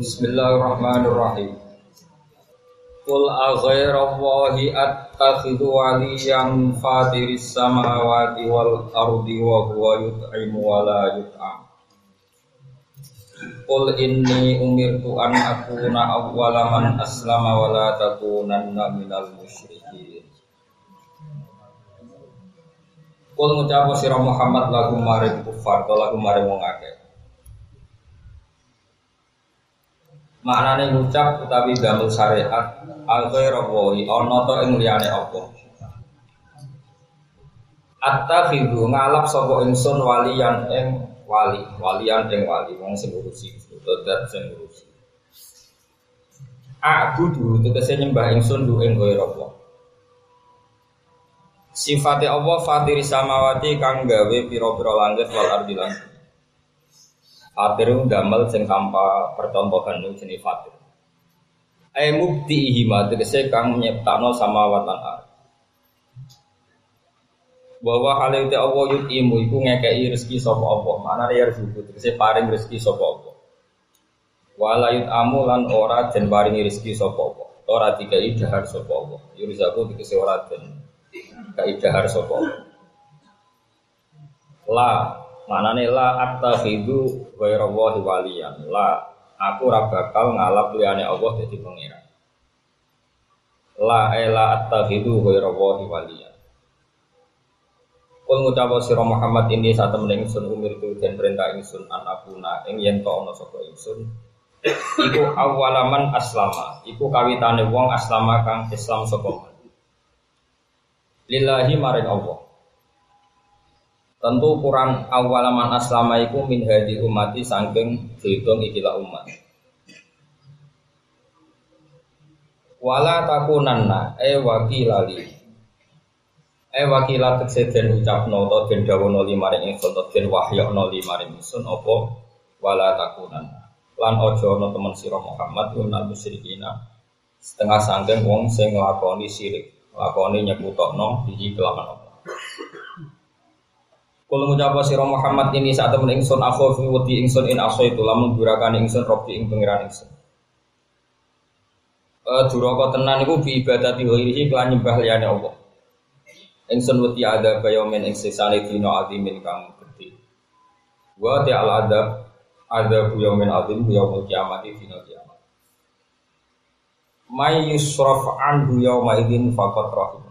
Bismillahirrahmanirrahim. Qul aghairallahi attakhidhu waliyan fatiris samawati wal ardi wa huwa yut'imu wa la yut'am. Qul inni umirtu an akuna awwala man aslama wa la takunanna minal musyrikin. Qul ngucap Muhammad lagu maring kufar lagu maring. Maknane ngucap utawi damel syariat al ghairallahi ana ta ing liyane apa. Attakhidhu ngalap sapa ingsun waliyan ing wali, waliyan ing wali wong sing ngurusi, utawa sing ngurusi. Aku dulu tegese nyembah ingsun du ing ghairallah. Sifate Allah fatiri samawati kang gawe pira-pira langit wal ardi lan Fatir damel sing tanpa percontohan itu jenis fatir. Ai mubti ihima tegese kang nyiptakno samawat lan ardh. Bahwa hal itu Allah yutimu iku ngekei rezeki sapa Allah. Mana ya rezeki tegese paring rezeki sapa Allah. Wala yutamu lan ora den paringi rezeki sapa Allah. Ora dikai dahar sapa Allah. Yurizaku tegese ora den kai dahar sapa Allah. La Manane la attakhidu ghairallahi waliyan. La aku ora bakal ngalap liyane Allah dadi pangeran. La ela attakhidu ghairallahi waliyan. Kul ngucap sira Muhammad ini saat temen ingsun umir tu dan perintah ingsun an abuna ing yen to ana sapa ingsun. Iku awalaman aslama, iku kawitane wong aslama kang Islam sapa Lillahi maring Allah. Tentu kurang awalaman aslama iku min hadi umati sangking dihitung ikilah umat. Wala takunanna e wakilali. E wakilat tekse ucap noto den dawono limaring ingsun to den wahyakno limaring ingsun apa wala takunanna. Lan ojo no temen sira Muhammad unal musyrikina. Setengah sangking wong sing nglakoni syirik, nglakoni nyekutokno bihi kelawan Allah. Kalau ngucap sira Muhammad ini saat temen ingsun aku fi ingsun in aso itu lamun durakan ingsun robbi ing pengiran ingsun. Eh duraka tenan iku bi ibadati ghairihi kelan nyembah liyane Allah. Ingsun wedi ada bayomen ing sesane dina azimin kang gedhe. Wa ta'al adab ada yaumin azim yaumul kiamat dina kiamat. May yusraf anhu yauma faqat rahim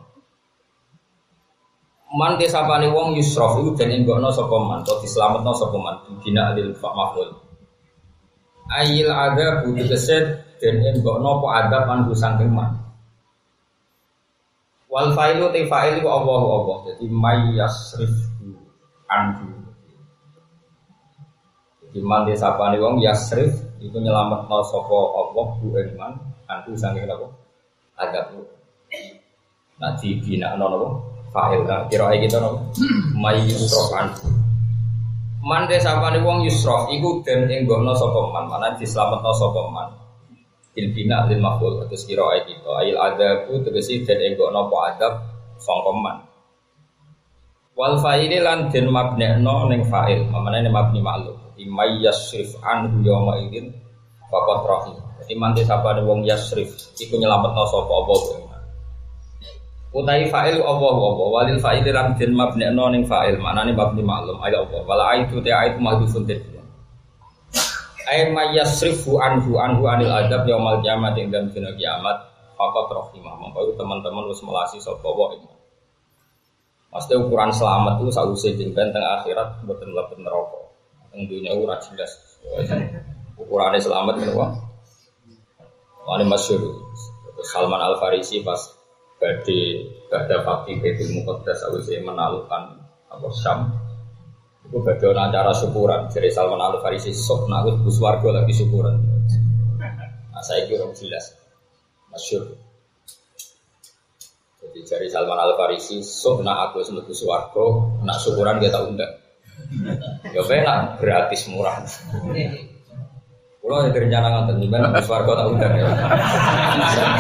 man desapane wong yusrof iku den enggokno sapa man to dislametno sapa man bina lil maf'ul ayil ada butuh keset den enggokno apa adab anhu saking man. Wal failu te fa'il iku Allah Allah jadi may yasrifu anhu. Jadi man desapane wong yasrif itu nyelametno sapa Allah bu man anhu saking apa? Adab. Nah, di bina nono fa'il kan kira kita no? May yusrof an man desapane wong yusrof iku den ing gono sapa man? Mana dislametno sapa man? Bil bina lil maf'ul terus kira kita ail adabu tegese den ing gono apa adab sangka man. Wal fa'ili lan den mabnekno ning fa'il mamane mabni ma'lum. May yasrif anhu yawma idin faqat rahim. Jadi man desapane wong yasrif iku nyelametno sapa apa Utai fa'il Allah Allah walil fa'il ram den mabni'no ning fa'il maknane mabni maklum ayo Allah wala aitu te aitu mahdhufun tadbir ay mayasrifu anhu anhu anil adab yaumal kiamat ing dalem dina kiamat faqat rahimah mongko teman-teman wis melasi sapa wa iman Pasti ukuran selamat itu sausé jengben teng akhirat mboten mlebu neraka. Teng dunya ora jelas. Ukurane selamat menapa? Wani masyhur. Salman Al Farisi pas badhe badhe fakti Baitul Muqaddas awise menalukan apa Syam. Itu badhe ana acara syukuran. Jadi Salman Al Farisi sok nak wis warga lagi syukuran. Nah saya kira jelas. Masyur. Jadi dari Salman Al Farisi sok nak aku sembuh warga nak syukuran dia tak undang. Ya enak gratis murah. Kalau ada rencana nonton, gimana? Warga tak undang ya.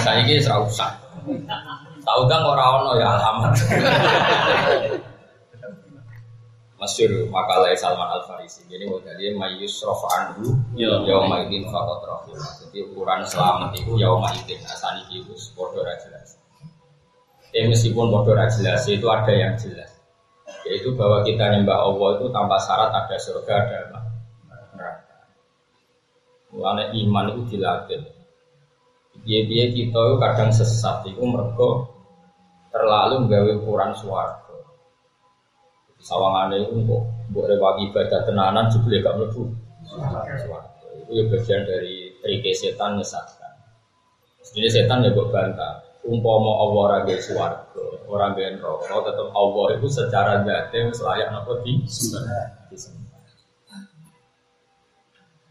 Saya ini serau usah. Tahu kan orang ono ya alamat. Masyur makalah Salman Al Farisi. Jadi mau jadi mayus rofa anhu yauma idin fakot rohim. Jadi ukuran selamat itu yauma idin asani itu bodoh jelas. Ya meskipun bodoh jelas itu ada yang jelas. Yaitu bahwa kita nyembah Allah itu tanpa syarat ada surga ada neraka. Mulanya iman itu dilatih. Dia-dia kita itu kadang sesat itu mereka terlalu menggawe ukuran suara Sawangane itu kok buat rewagi ibadah tenanan juga gak mlebu. Itu ya bagian dari trik setan nyesatkan. Jadi setan ya buat bantah. Umpama Allah ora gawe swarga, ora gawe neraka, tetap Allah itu secara zate wis layak napa di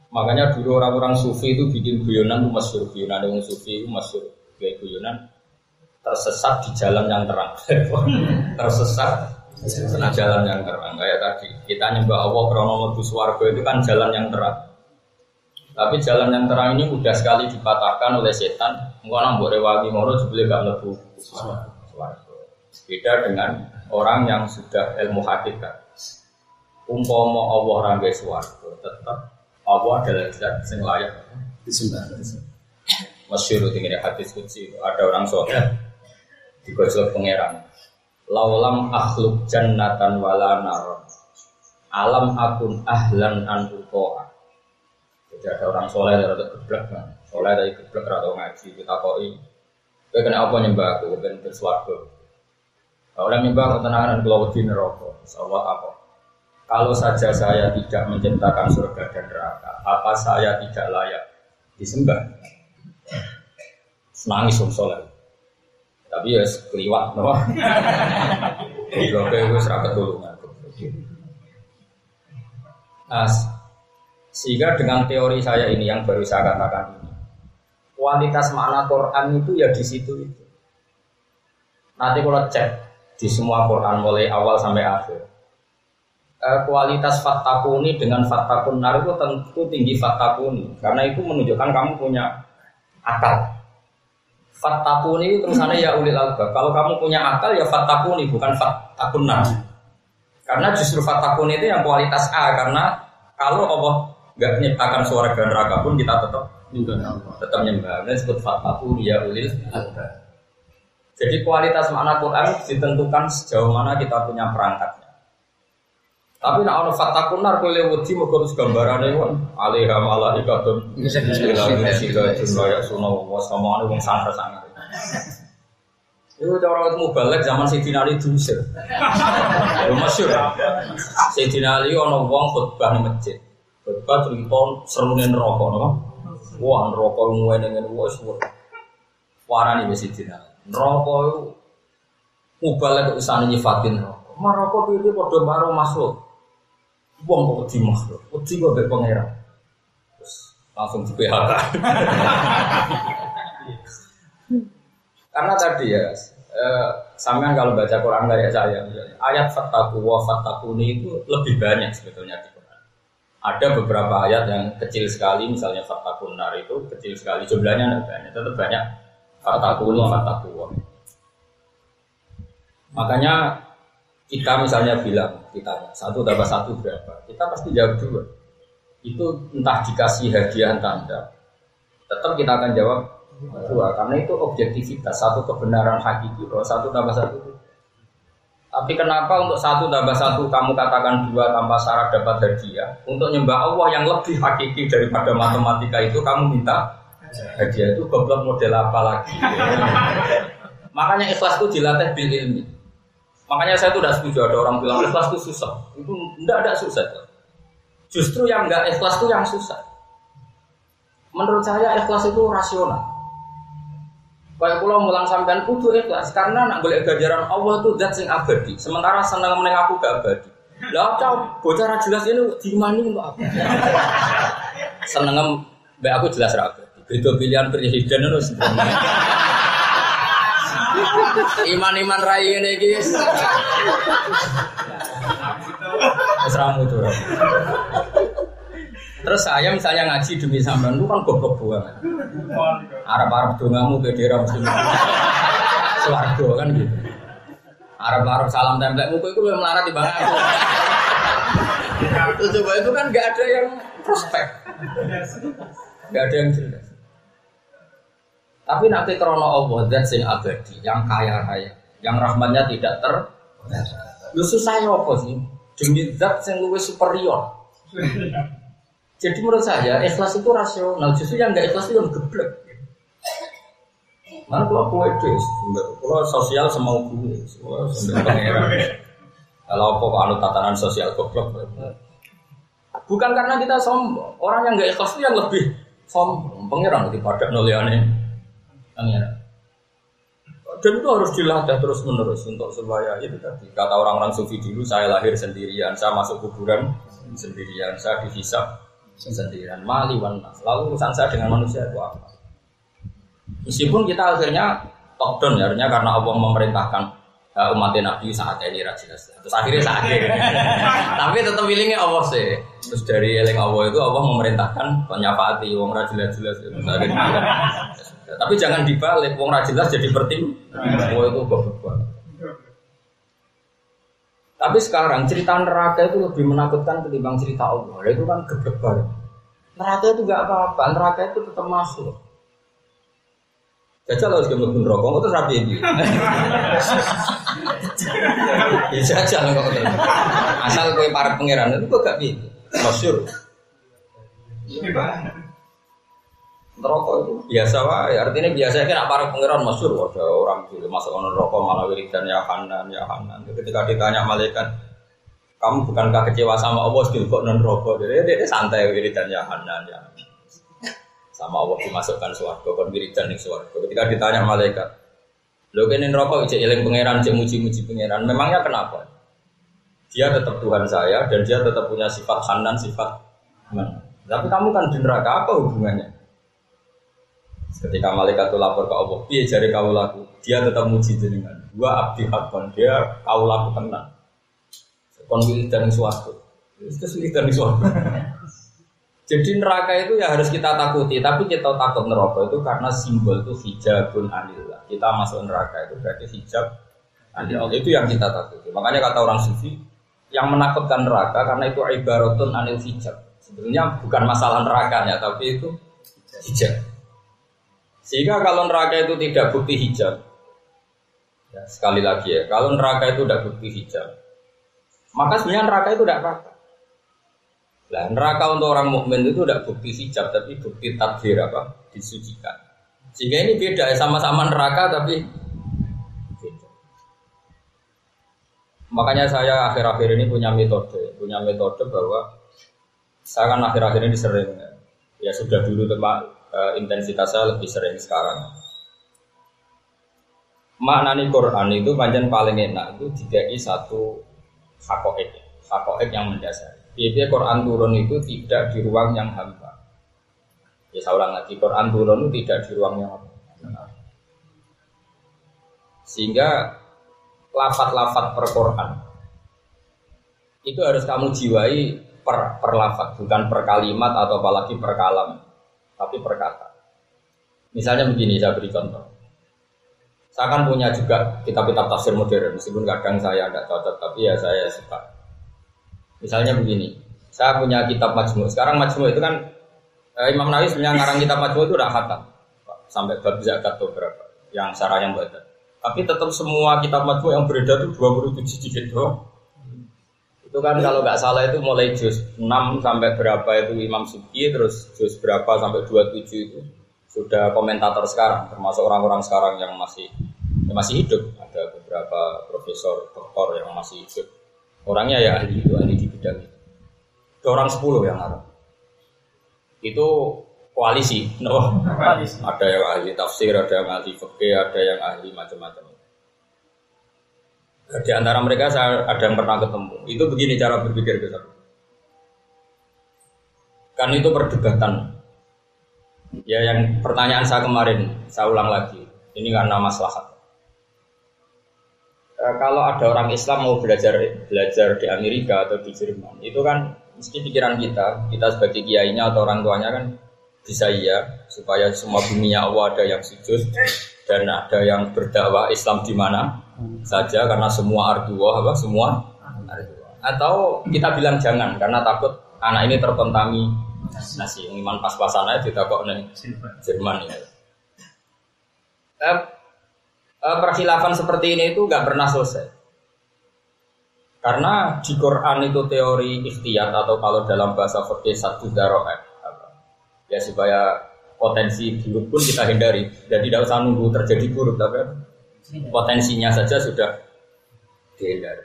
Makanya dulu orang-orang sufi itu bikin guyonan itu masyur guyonan yang sufi itu kayak guyonan tersesat di jalan yang terang tersesat Nah, jalan yang terang kayak tadi kita nyembah Allah krono mlebu swarga itu kan jalan yang terang. Tapi jalan yang terang ini mudah sekali dipatahkan oleh setan. Engkau nang mbok rewangi ngono jebule gak mlebu swarga. Beda dengan orang yang sudah ilmu hakikat. Umpama Allah ora gawe swarga, tetap Allah adalah zat sing layak disembah. Masyhur tinggal hadis kutsi ada orang soleh digosok pangeran laulam akhluk jannatan wala nar alam akun ahlan an utoa jadi ada orang soleh dari geblek kan soleh dari geblek atau ngaji kita koi Kau kena apa nyembah aku, ben bersuarga. Oleh nyembah ketenangan dan keluar di neraka. Allah apa? Kalau saja saya tidak menciptakan surga dan neraka, apa saya tidak layak disembah? Senangis soleh. Tapi ya keliwat, no? Goblok gue serak ketulungan. Nah, sehingga dengan teori saya ini yang baru saya katakan ini, kualitas makna Quran itu ya di situ itu. Nanti kalau cek di semua Quran mulai awal sampai akhir, eh, kualitas fatakuni dengan fatakun nar itu tentu tinggi fatakuni karena itu menunjukkan kamu punya akal Fattakuni terusannya ya ulil albab. Kalau kamu punya akal ya fattakuni bukan fattakunna. Karena justru fattakuni itu yang kualitas A karena kalau Allah nggak menciptakan suara dan neraka pun kita tetap tetap nyembah. Dan disebut fattakuni ya ulil albab. Jadi kualitas makna Quran ditentukan sejauh mana kita punya perangkatnya. Tapi nak ono fatakun nar kowe wedi mergo terus gambarane kon alaiha malaikatun bismillahirrahmanirrahim ya sunah wa samane wong sangar sangar. Itu cara ketemu balik zaman Sayyidina Ali diusir. Yo masyhur. Sayyidina Ali ono wong khutbah di masjid. Khutbah cerita serune neraka napa? Wah neraka ngene ngene wis warani wis Sayyidina. Neraka iku mubalek kok isane nyifatin neraka. Maroko piye padha karo makhluk. Wong kok wedi makhluk, wedi kok mbek pangeran. Terus langsung di PHK. Karena tadi ya, eh, sampean kalau baca Quran kayak saya, ayat fataku wa fatakuni itu lebih banyak sebetulnya di Quran. Ada beberapa ayat yang kecil sekali, misalnya fatakunar itu kecil sekali, jumlahnya tidak banyak, tetap banyak fatakuni, fataku Makanya kita misalnya bilang, kita satu tambah satu berapa? Kita pasti jawab dua. Itu entah dikasih hadiah tanda, tetap kita akan jawab dua karena itu objektivitas satu kebenaran hakiki bahwa satu tambah satu. Tapi kenapa untuk satu tambah satu kamu katakan dua tanpa syarat dapat hadiah? Untuk nyembah Allah yang lebih hakiki daripada matematika itu kamu minta hadiah. Itu goblok model apa lagi? Makanya ikhlas itu dilatih bil ilmi Makanya saya tuh tidak setuju ada orang bilang ikhlas itu susah. Itu tidak ada susah. Justru yang nggak ikhlas itu yang susah. Menurut saya ikhlas itu rasional. Kayak pulau mulang sampean kudu ikhlas karena nak boleh gajaran Allah itu zat sing abadi. Sementara senang meneng aku gak abadi. Lah coba bocah jelas ini di mana untuk apa? Seneng mbak aku jelas raga. Beda pilihan presiden itu sebenarnya. Iman-iman rai ini guys. Seramu tuh. Terus saya misalnya ngaji demi sampean lu kan goblok banget. Arab-arab dongamu ke daerah muslim. Swargo kan gitu. Arab-arab salam tempelmu itu lu melarat di bangku. coba itu kan nggak ada yang prospek, nggak ada yang jelas. Tapi nanti krono Allah dan sing abadi, yang kaya raya, yang rahmatnya tidak ter. Lu susah ya apa sih? Demi zat yang lebih superior. Jadi menurut saya ikhlas itu rasional. Justru yang nggak ikhlas itu yang geblek. Mana kalau kue des, kalau sosial semau gue. Kalau apa anu tatanan sosial goblok. Bukan karena kita sombong, orang yang nggak ikhlas itu yang lebih sombong. Pangeran daripada noliane. Pangeran. Dan itu harus dilatih terus menerus untuk supaya itu tadi kata orang-orang sufi dulu saya lahir sendirian, saya masuk kuburan sendirian, saya dihisap sendirian, mali wanas. Lalu urusan saya dengan manusia itu apa? Meskipun kita akhirnya top down ya, artinya karena Allah memerintahkan uh, umat Nabi saat ini jelas. Terus akhirnya saat ini. Tapi tetap pilihnya Allah sih. Terus dari eling Allah itu Allah memerintahkan penyapati wong ra Tapi jangan dibalik wong ra jelas jadi bertim. Allah itu goblok banget. Tapi sekarang cerita neraka itu lebih menakutkan ketimbang cerita Allah. Itu kan geblek banget. Neraka itu gak apa-apa, neraka itu tetap masuk. Jajal harus gemuk rokok, itu rapi ini. Ya jajal kok Asal kue para pangeran itu kok gak bisa. Masyur. Rokok itu biasa wae, artinya biasa kan para pangeran masyur ada orang itu masuk rokok malah wiridan ya Hanan ya Hanan. Ketika ditanya malaikat, kamu bukankah kecewa sama Allah kok non rokok? Jadi dia santai wiridan ya Hanan ya. Sama Allah dimasukkan suarga, kon wiridan ning suarga. Ketika ditanya malaikat, lo kene rokok ijek eling pangeran, ijek muji-muji pangeran. Memangnya kenapa? Dia tetap Tuhan saya dan dia tetap punya sifat hanan, sifat man. Tapi kamu kan di neraka apa hubungannya? Ketika malaikat itu lapor ke Allah, piye jari kau laku? Dia tetap muji jenengan. Dua abdi hakon, dia kau laku tenang. Kon wiridan suarga. Itu wiridan suarga. Jadi neraka itu ya harus kita takuti, tapi kita takut neraka itu karena simbol itu hijabun anillah. Kita masuk neraka itu berarti hijab anillah. Itu yang kita takuti. Makanya kata orang sufi, yang menakutkan neraka karena itu ibaratun anil hijab. Sebenarnya bukan masalah nerakanya, tapi itu hijab. Sehingga kalau neraka itu tidak bukti hijab, ya, sekali lagi ya, kalau neraka itu tidak bukti hijab, maka sebenarnya neraka itu tidak apa-apa. Nah, neraka untuk orang mukmin itu tidak bukti hijab, tapi bukti takdir apa? Disucikan. Sehingga ini beda, sama-sama neraka tapi. Makanya saya akhir-akhir ini punya metode, punya metode bahwa saya kan akhir-akhir ini sering ya sudah dulu tempat uh, intensitas saya lebih sering sekarang. Maknani Quran itu panjang paling enak itu dikai satu hakoek, hakoek yang mendasar. Jadi Quran turun itu tidak di ruang yang hampa. Ya saya ulang lagi, Quran turun itu tidak di ruang yang hampa. Sehingga lafat-lafat per Quran itu harus kamu jiwai per, per lafat, bukan per kalimat atau apalagi per kalam, tapi per kata. Misalnya begini, saya beri contoh. Saya kan punya juga kitab-kitab tafsir modern, meskipun kadang saya tidak cocok, tapi ya saya suka. Misalnya begini, saya punya kitab Majmu. Sekarang Majmu itu kan eh, Imam Nawawi sebenarnya ngarang kitab Majmu itu udah khatam sampai bab zakat beberapa yang sarah yang badan. Tapi tetap semua kitab Majmu yang beredar itu 27 jilid doang. Itu kan kalau nggak salah itu mulai juz 6 sampai berapa itu Imam Subki terus juz berapa sampai 27 itu sudah komentator sekarang termasuk orang-orang sekarang yang masih yang masih hidup. Ada beberapa profesor doktor yang masih hidup. Orangnya ya ahli itu ahli di bidang itu. Ada orang sepuluh yang ada itu koalisi no. Koalisi. ada yang ahli tafsir ada yang ahli fikih ada yang ahli macam-macam di antara mereka saya ada yang pernah ketemu. Itu begini cara berpikir kita kan itu perdebatan. Ya yang pertanyaan saya kemarin saya ulang lagi. Ini karena masalah. Eh, kalau ada orang Islam mau belajar belajar di Amerika atau di Jerman, itu kan mesti pikiran kita, kita sebagai kiainya atau orang tuanya kan bisa iya supaya semua dunia Allah ada yang sujud dan ada yang berdakwah Islam di mana saja karena semua ardua apa semua. Atau kita bilang jangan karena takut anak ini terkontaminasi. Iman pas-pasan aja tidak kok nih Jerman ya. Eh, eh, perkhilafan seperti ini itu nggak pernah selesai. Karena di Quran itu teori ikhtiyat atau kalau dalam bahasa fikih satu daroat ya supaya potensi buruk pun kita hindari dan tidak usah nunggu terjadi buruk tapi potensinya saja sudah dihindari.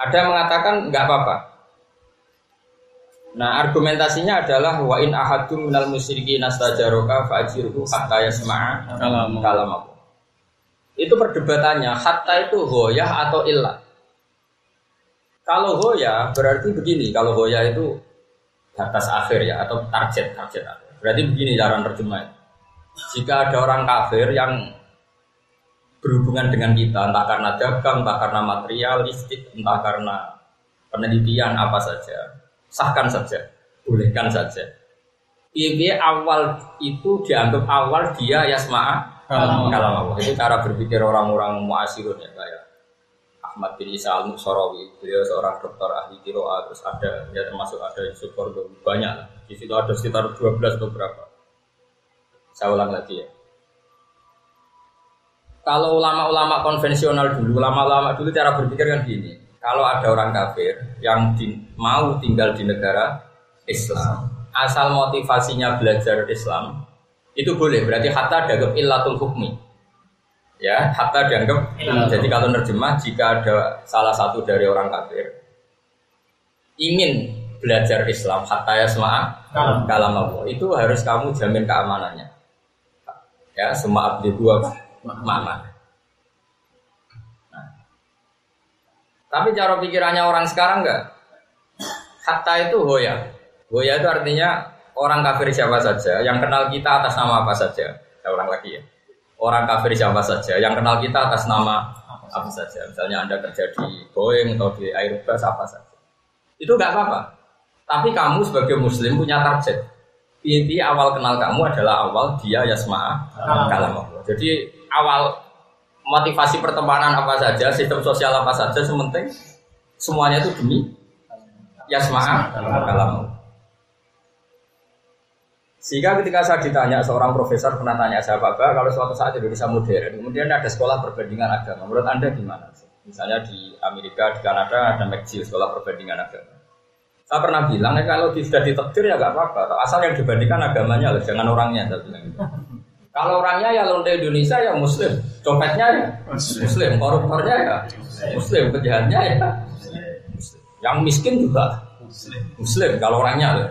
Ada yang mengatakan nggak apa-apa. Nah argumentasinya adalah wa in ahadum minal musyriki nastajaroka fa'jirhu hatta yasma'a kalam aku. Itu perdebatannya hatta itu goyah atau ilah. Kalau goyah berarti begini, kalau goyah itu batas akhir ya atau target target akhir. Berarti begini cara terjemah. Jika ada orang kafir yang berhubungan dengan kita entah karena dagang, entah karena materialistik, entah karena penelitian apa saja, sahkan saja, bolehkan saja. Ini awal itu dianggap awal dia yasma'a kalau Allah. Itu cara berpikir orang-orang muasirun ya kayak Ahmad bin Isa al Muksarawi, beliau seorang dokter ahli kiroa, terus ada ya termasuk ada Kordowi, banyak Di situ ada sekitar 12 atau berapa. Saya ulang lagi ya. Kalau ulama-ulama konvensional dulu, ulama-ulama dulu cara berpikir kan gini. Kalau ada orang kafir yang di, mau tinggal di negara Islam, asal motivasinya belajar Islam, itu boleh. Berarti hatta dianggap illatul hukmi. Ya, hatta dianggap. Jadi kalau nerjemah, jika ada salah satu dari orang kafir ingin belajar Islam, hatta ya sema'a kalam Allah, itu harus kamu jamin keamanannya. Ya, semua abdi dua mana. Nah. Tapi cara pikirannya orang sekarang enggak. Hatta itu hoya. Hoya itu artinya orang kafir siapa saja yang kenal kita atas nama apa saja. Saya ulang lagi ya. Orang kafir siapa saja yang kenal kita atas nama apa saja. Misalnya Anda kerja di Boeing atau di Airbus apa saja. Itu enggak apa-apa. Tapi kamu sebagai muslim punya target. Inti awal kenal kamu adalah awal dia yasma'a kalam Jadi awal motivasi pertemanan apa saja, sistem sosial apa saja, sementing semuanya itu demi yasma'a kalam. Sehingga ketika saya ditanya seorang profesor pernah tanya saya Bapak kalau suatu saat Indonesia modern, kemudian ada sekolah perbandingan agama, menurut Anda gimana? Misalnya di Amerika, di Kanada ada McGill sekolah perbandingan agama. Saya pernah bilang ya kalau sudah ditektir ya nggak apa-apa, asal yang dibandingkan agamanya loh, jangan orangnya. Saya bilang gitu. Kalau orangnya ya lonte Indonesia ya muslim, copetnya ya muslim, koruptornya ya muslim, penjahatnya ya muslim. Yang miskin juga muslim kalau orangnya ya.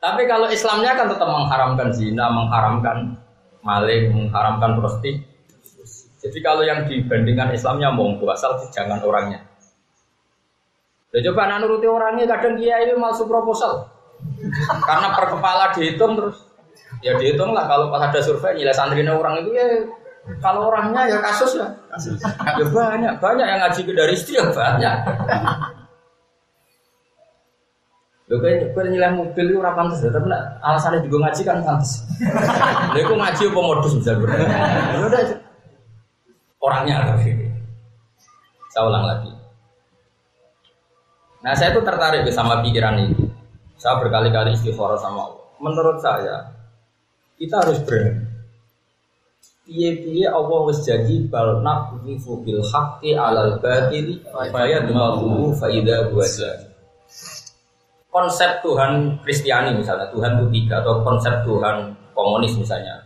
Tapi kalau Islamnya kan tetap mengharamkan zina, mengharamkan maling, mengharamkan prostitusi. Jadi kalau yang dibandingkan Islamnya monggo asal jangan orangnya. Ya coba anak nuruti orangnya kadang dia ini masuk proposal. Karena per kepala dihitung terus Ya dihitung lah kalau pas ada survei nilai santrinya orang itu ya kalau orangnya ya kasus ya. Kasus. Ya banyak, banyak yang ngaji ke dari istri ya banyak. Lho gue nilai mobil itu ora pantes, tapi alasannya juga ngaji kan pantes. Lha iku ngaji apa modus bisa. Ya udah orangnya tapi. Saya ulang lagi. Nah saya tuh tertarik sama pikiran itu. Saya berkali-kali istighfar sama Allah. Menurut saya, kita harus berani. Piye-piye Allah wis jadi bal naqdhifu bil haqqi 'alal batil fa yadmahu fa idza huwa Konsep Tuhan Kristiani misalnya, Tuhan itu tiga atau konsep Tuhan komunis misalnya.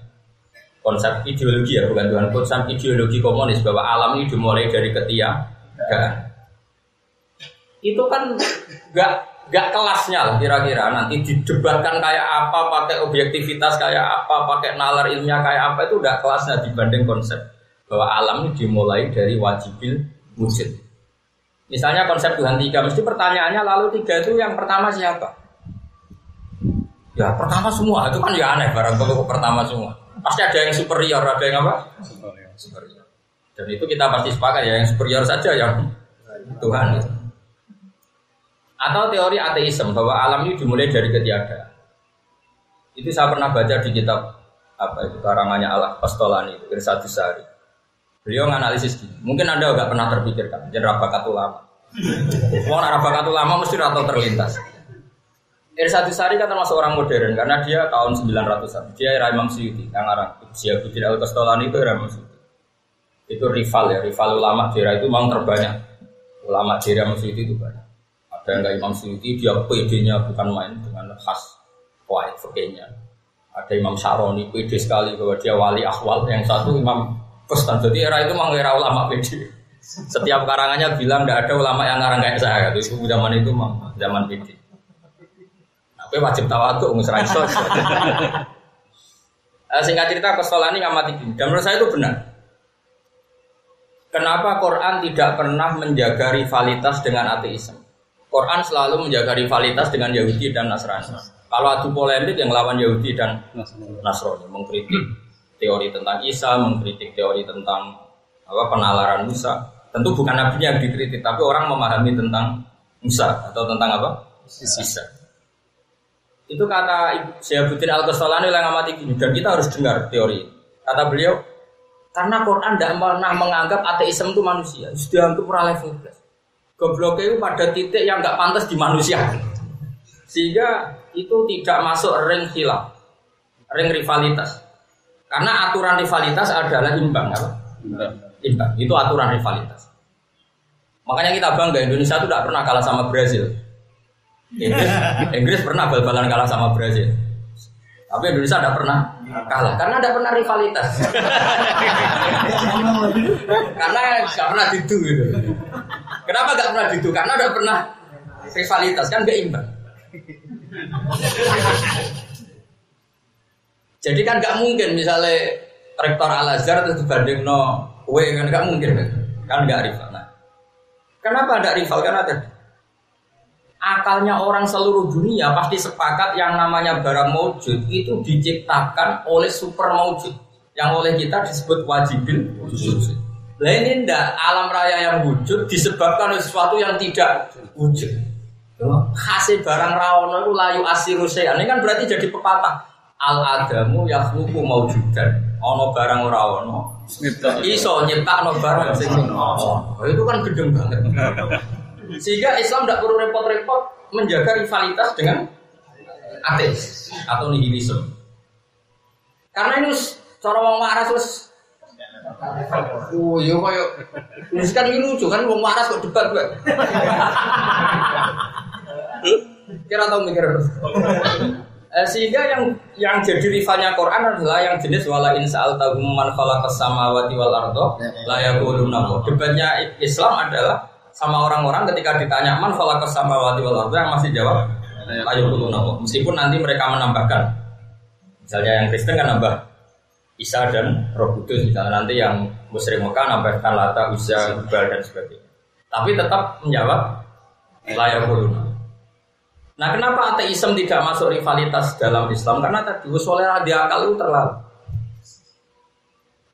Konsep ideologi ya, bukan Tuhan konsep ideologi komunis bahwa alam ini dimulai dari ketiadaan. Itu kan gak gak kelasnya lah kira-kira. Nanti didebatkan kayak apa pakai objektivitas kayak apa pakai nalar ilmiah kayak apa itu udah kelasnya dibanding konsep. Bahwa alam ini dimulai dari wajibil wujud. Misalnya konsep Tuhan tiga mesti pertanyaannya lalu tiga itu yang pertama siapa? Ya pertama semua. Itu kan ya aneh barang kalau pertama semua. Pasti ada yang superior ada yang apa? Superior. Dan itu kita pasti sepakat ya yang superior saja yang Tuhan itu atau teori ateisme bahwa alam ini dimulai dari ketiadaan. Itu saya pernah baca di kitab apa itu karangannya Allah Pastolani Irsati Sari. Beliau nganalisis gini. Mungkin anda nggak pernah terpikirkan. Jadi bakat ulama. Mau bakat ulama mesti rata terlintas. Irsadu Sari kan termasuk orang modern karena dia tahun 900-an. Dia era Imam Suyuti yang arah Syiabuddin Al Kastolani itu era Imam Suyuti. Itu rival ya, rival ulama daerah itu memang terbanyak. Ulama daerah Imam Suyuti itu banyak. Ada yang Imam Suyuti dia PD-nya bukan main dengan khas kuat fakihnya. Ada Imam Saroni PD sekali bahwa dia wali akhwal. Yang satu Imam Kustan. Jadi era itu memang era ulama PD. Setiap karangannya bilang tidak ada ulama yang ngarang kayak saya. Itu zaman itu memang zaman PD. Tapi wajib tawaduk nggak serai sos. Singkat cerita ini ngamati gini. Dan menurut saya itu benar. Kenapa Quran tidak pernah menjaga rivalitas dengan ateisme? Quran selalu menjaga rivalitas dengan Yahudi dan Nasrani. Kalau adu polemik yang lawan Yahudi dan Nasrani, mengkritik teori tentang Isa, mengkritik teori tentang apa penalaran Musa. Tentu bukan nabi yang dikritik, tapi orang memahami tentang Musa atau tentang apa? Isa. Itu kata Syekhuddin Al-Qasalani yang amati gini dan kita harus dengar teori. Kata beliau, karena Quran tidak pernah menganggap ateisme itu manusia, sudah untuk level Goblok itu pada titik yang nggak pantas di manusia. Sehingga itu tidak masuk ring hilaf, ring rivalitas. Karena aturan rivalitas adalah imbang, apa? Imbang. Itu aturan rivalitas. Makanya kita bangga Indonesia itu tidak pernah kalah sama Brazil. Inggris, Inggris pernah bal-balan kalah sama Brazil. Tapi Indonesia tidak pernah kalah karena tidak pernah rivalitas. karena nggak pernah didu gitu. Kenapa nggak pernah didu? Karena tidak pernah rivalitas kan gak imbang. Jadi kan nggak mungkin misalnya rektor Al Azhar terus dibanding no W kan nggak mungkin kan? Kan nggak rival. Nah, kenapa ada rival? Karena tadi akalnya orang seluruh dunia pasti sepakat yang namanya barang maujud itu diciptakan oleh super maujud yang oleh kita disebut wajibin wujud. Nah ini ndak alam raya yang wujud disebabkan oleh sesuatu yang tidak wujud. Hasil barang rawono itu layu asiru Ini kan berarti jadi pepatah. Al adamu yakhluqu maujudan. Ono barang ora ono. Iso nyiptakno barang sing ono. Itu kan gedeng banget. Sehingga Islam tidak perlu repot-repot menjaga rivalitas dengan ateis atau nihilisme. Karena ini cara wong waras terus Oh iya koyo ini kan ini lucu kan wong waras kok debat gue. Kira tahu mikir. Eh, sehingga yang yang jadi rivalnya Quran adalah yang jenis wala insal tahu man khalaqas samawati wal ardo la yaquluna. Debatnya Islam adalah sama orang-orang ketika ditanya man falakas sama wati wal yang masih jawab ayo nabi meskipun nanti mereka menambahkan. Misalnya yang Kristen kan nambah Isa dan Roh Kudus misalnya nanti yang Muslim Mekah nambahkan Lata, Uza, Hubal dan sebagainya tapi tetap menjawab layak kuluna Nah kenapa ateisme tidak masuk rivalitas dalam Islam? Karena tadi usulnya radikal itu terlalu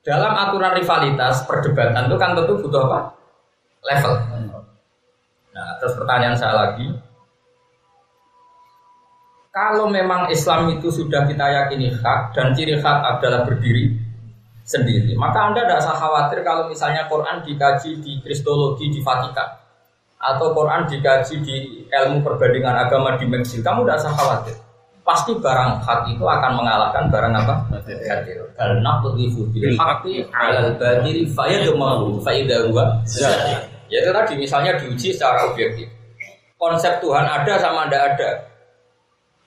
dalam aturan rivalitas perdebatan itu kan tentu butuh apa? Level. Nah, terus pertanyaan saya lagi, kalau memang Islam itu sudah kita yakini hak dan ciri hak adalah berdiri sendiri, maka Anda tidak usah khawatir kalau misalnya Quran dikaji di Kristologi di Vatikan atau Quran dikaji di ilmu perbandingan agama di Meksiko, kamu tidak usah khawatir. Pasti barang hak itu akan mengalahkan barang apa? Batil. Bil haqqi 'alal batil fayadmahu fa idza huwa Ya itu tadi misalnya diuji secara objektif. Konsep Tuhan ada sama tidak ada.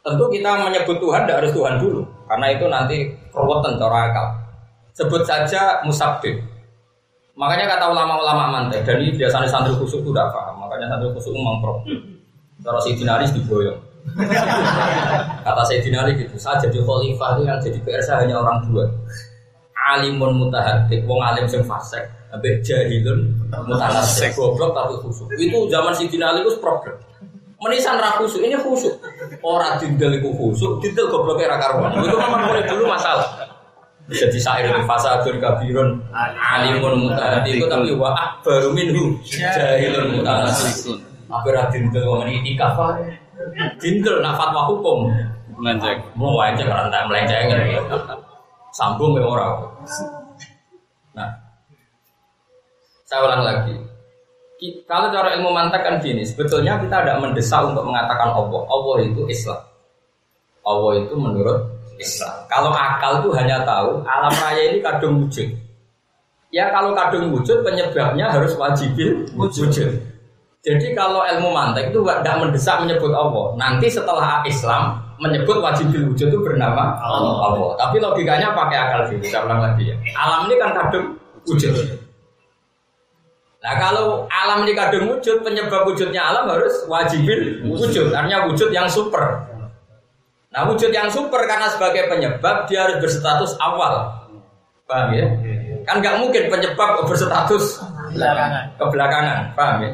Tentu kita menyebut Tuhan tidak harus Tuhan dulu, karena itu nanti keruwetan cara akal. Sebut saja musabdid. Makanya kata ulama-ulama mantai, dan ini biasanya santri khusus itu tidak paham. Makanya santri khusus memang pro. Kalau si dinaris diboyong. kata saya dinaris gitu, saya jadi khalifah itu yang jadi PR saya hanya orang dua. Alimun mutahadik, wong alim sing fasek jahilun mutanasik goblok tapi khusuk. Itu zaman si Ali itu problem. Menisan ra khusuk, ini khusuk. Ora dindel iku khusuk, dindel goblok era karuan. Itu memang mulai dulu masalah. Jadi syair di fasadun kabirun alimun mutahati itu tapi wa baru minhu jahilun mutanasik. Aku ra dindel wong ini itikaf Dindel nak fatwa hukum. Melenceng. Mau melenceng tak melenceng. Sambung ya orang. Nah, Saya ulang lagi. Kalau cara ilmu mantek kan gini, sebetulnya kita tidak mendesak untuk mengatakan Allah. Allah itu Islam. Allah itu menurut Islam. Kalau akal itu hanya tahu alam raya ini kadung wujud. Ya kalau kadung wujud penyebabnya harus wajibil wujud. Jadi kalau ilmu mantek itu tidak mendesak menyebut Allah. Nanti setelah Islam menyebut wajibil wujud itu bernama Allah. Allah. Tapi logikanya pakai akal sih. Saya ulang lagi ya. Alam ini kan kadung wujud. Nah kalau alam ini kadung wujud, penyebab wujudnya alam harus wajibin wujud. Artinya wujud yang super. Nah wujud yang super karena sebagai penyebab dia harus berstatus awal. Paham ya? Kan nggak mungkin penyebab berstatus kebelakangan. kebelakangan. Paham ya?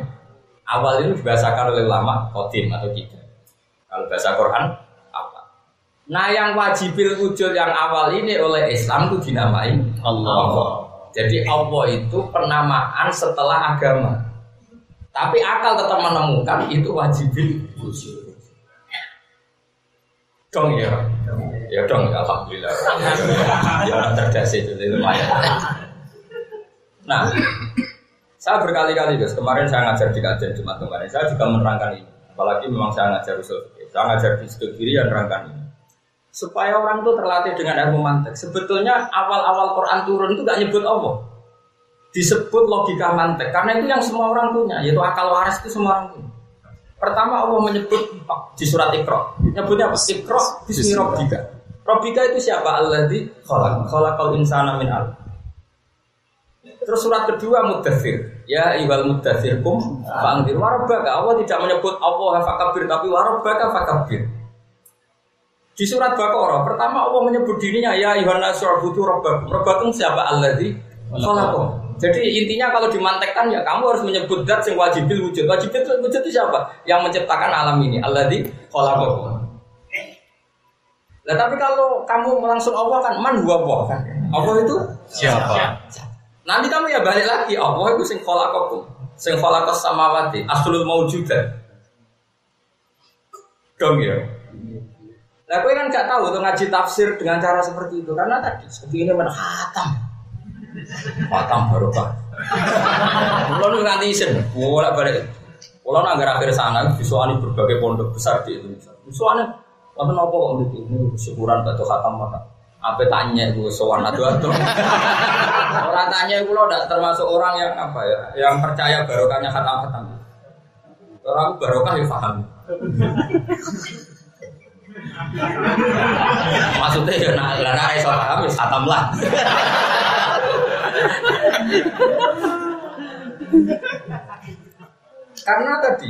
Awal ini dibahasakan oleh lama kodim atau tidak. Kalau bahasa Quran apa? Nah yang wajibil wujud yang awal ini oleh Islam itu dinamai Allah. Allah. Jadi Allah itu penamaan setelah agama. Tapi akal tetap menemukan itu wajibin Dong ya. Ya dong, alhamdulillah. Ya orang cerdas itu lumayan. Nah, saya berkali-kali guys, kemarin saya ngajar di kajian Jumat kemarin, saya juga menerangkan ini. Apalagi memang saya ngajar usul saya ngajar di studi kiri yang menerangkan ini supaya orang itu terlatih dengan ilmu mantek. Sebetulnya awal-awal Quran turun itu gak nyebut Allah. Disebut logika mantek karena itu yang semua orang punya, yaitu akal waras itu semua orang punya. Pertama Allah menyebut di surat Iqra. Nyebutnya apa? Iqra bismi rabbika. Rabbika itu siapa? Alladzi khalaq khalaqal insana min al. Terus surat kedua Mudathir. Ya iwal mudathir kum fa'angdir warabaka. Allah tidak menyebut Allah fakabir tapi warabaka fakabir. Di surat Baqarah pertama Allah menyebut dirinya ya Yohana surbutu robbakum. Robbakum siapa di Khalakum. Jadi intinya kalau dimantekkan ya kamu harus menyebut dat yang wajibil wujud. Wajibil wujud itu siapa? Yang menciptakan alam ini. di Khalakum. Nah tapi kalau kamu langsung Allah kan man huwa Allah kan. Allah itu siapa? Nanti kamu ya balik lagi Allah itu sing khalaqakum. Sing khalaqas samawati aslul maujudat. Dong ya. Nah, gue kan gak tahu tuh ngaji tafsir dengan cara seperti itu karena tadi seperti ini mana khatam. Khatam barokah. Kalau nu nganti isin, balik. Kalau nanggar akhir sana, visualnya berbagai pondok besar di Indonesia. Visualnya, apa nopo kok gitu? Ini syukuran batu khatam mana? Apa tanya gue sowan atau atau? Orang tanya gue lo termasuk orang yang apa ya, yang percaya barokahnya khatam khatam. Orang barokah ya paham. Maksudnya ya nak lana iso paham wis khatam lah. Karena tadi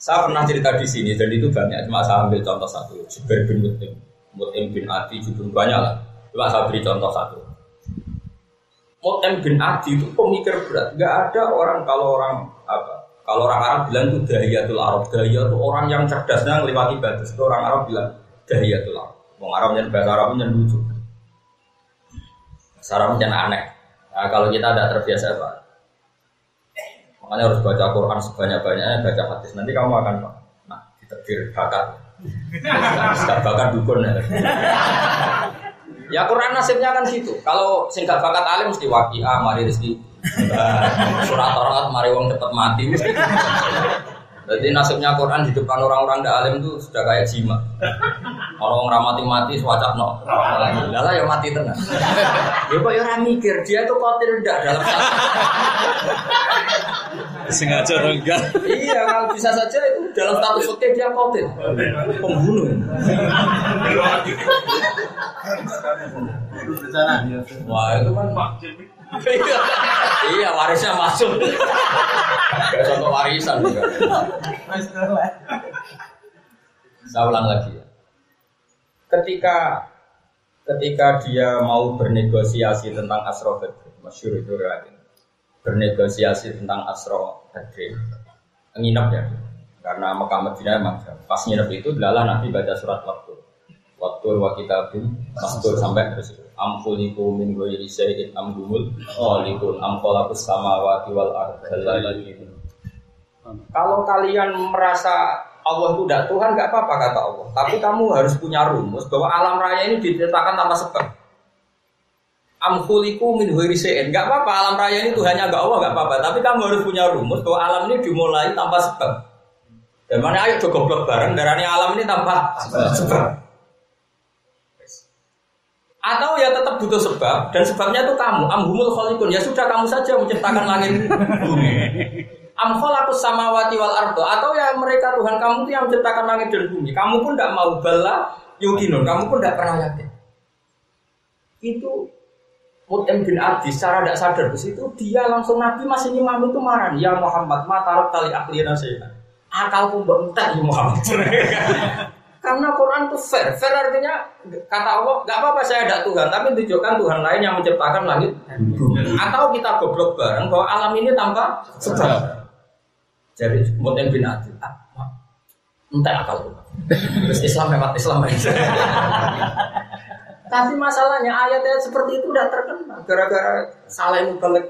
saya pernah cerita di sini dan itu banyak cuma saya ambil contoh satu Jubair bin Mutim. Mutim bin Adi juga banyak lah. Cuma saya beri contoh satu. Mutim bin Adi itu pemikir berat. Nggak ada orang kalau orang apa kalau orang Arab bilang itu dahiyatul Arab, dahiyat itu orang yang cerdasnya melewati batas. Itu orang Arab bilang dahiyatul Arab. Orang Arab yang bahasa Arab yang lucu. Bahasa Arab yang aneh. Nah, kalau kita tidak terbiasa pak, makanya harus baca Quran sebanyak-banyaknya, baca hadis. Nanti kamu akan nah diterbir bakat. Gak bakat dukun ya. ya Quran nasibnya kan situ. Kalau singkat bakat alim mesti wakia, mari rezeki Surat Torat mari wong cepet mati. Jadi nasibnya Quran di depan orang-orang tidak alim itu sudah kayak jima. Kalau orang ramati mati swacak no. Lala ya mati tenang. Ya kok ya orang mikir dia tuh kotir tidak dalam Sengaja enggak. Iya kalau bisa saja itu dalam status oke dia kotir. Pembunuh. Wah itu kan iya warisnya masuk. Gak contoh warisan juga. Saya ulang lagi ya. Ketika ketika dia mau bernegosiasi tentang Asro Badr, masyur itu riwayat bernegosiasi tentang Asro Badr, nginep ya, karena Mekah Madinah memang pas nginep itu adalah Nabi baca surat waktu, waktu wa kitabim mastur sampai terus amkuliku min ghairi syai'in am dumul khaliqun am khalaqus samawati wal ardi Kalau kalian merasa Allah itu tidak Tuhan nggak apa-apa kata Allah. Tapi kamu harus punya rumus bahwa alam raya ini diciptakan tanpa sebab. Amkuliku min huirisein. Gak apa-apa alam raya ini Tuhannya gak Allah gak apa-apa. Tapi kamu harus punya rumus bahwa alam ini dimulai tanpa sebab. Dan mana ayo coba bareng darahnya alam ini tanpa sebab. Atau ya tetap butuh sebab dan sebabnya itu kamu. Amhumul kholikun. Ya sudah kamu saja menciptakan langit bumi. Am khalaqus samawati wal ardo atau ya mereka Tuhan kamu itu yang menciptakan langit dan bumi. Kamu pun tidak mau bala yukinun, kamu pun tidak pernah yakin. Itu Mut'im bin Adi secara tidak sadar di situ dia langsung Nabi masih nyimam itu marah ya Muhammad matarok tali aklina saya akalku bentar ya Muhammad karena Quran itu fair. Fair artinya kata Allah nggak apa-apa saya ada Tuhan. Tapi tunjukkan Tuhan lain yang menciptakan langit atau kita goblok bareng bahwa alam ini tanpa sebab jadi Mut'im bin Adi ah, entah akal Islam lewat Islam aja Tapi masalahnya ayat-ayat seperti itu udah terkenal gara-gara salah mubalek.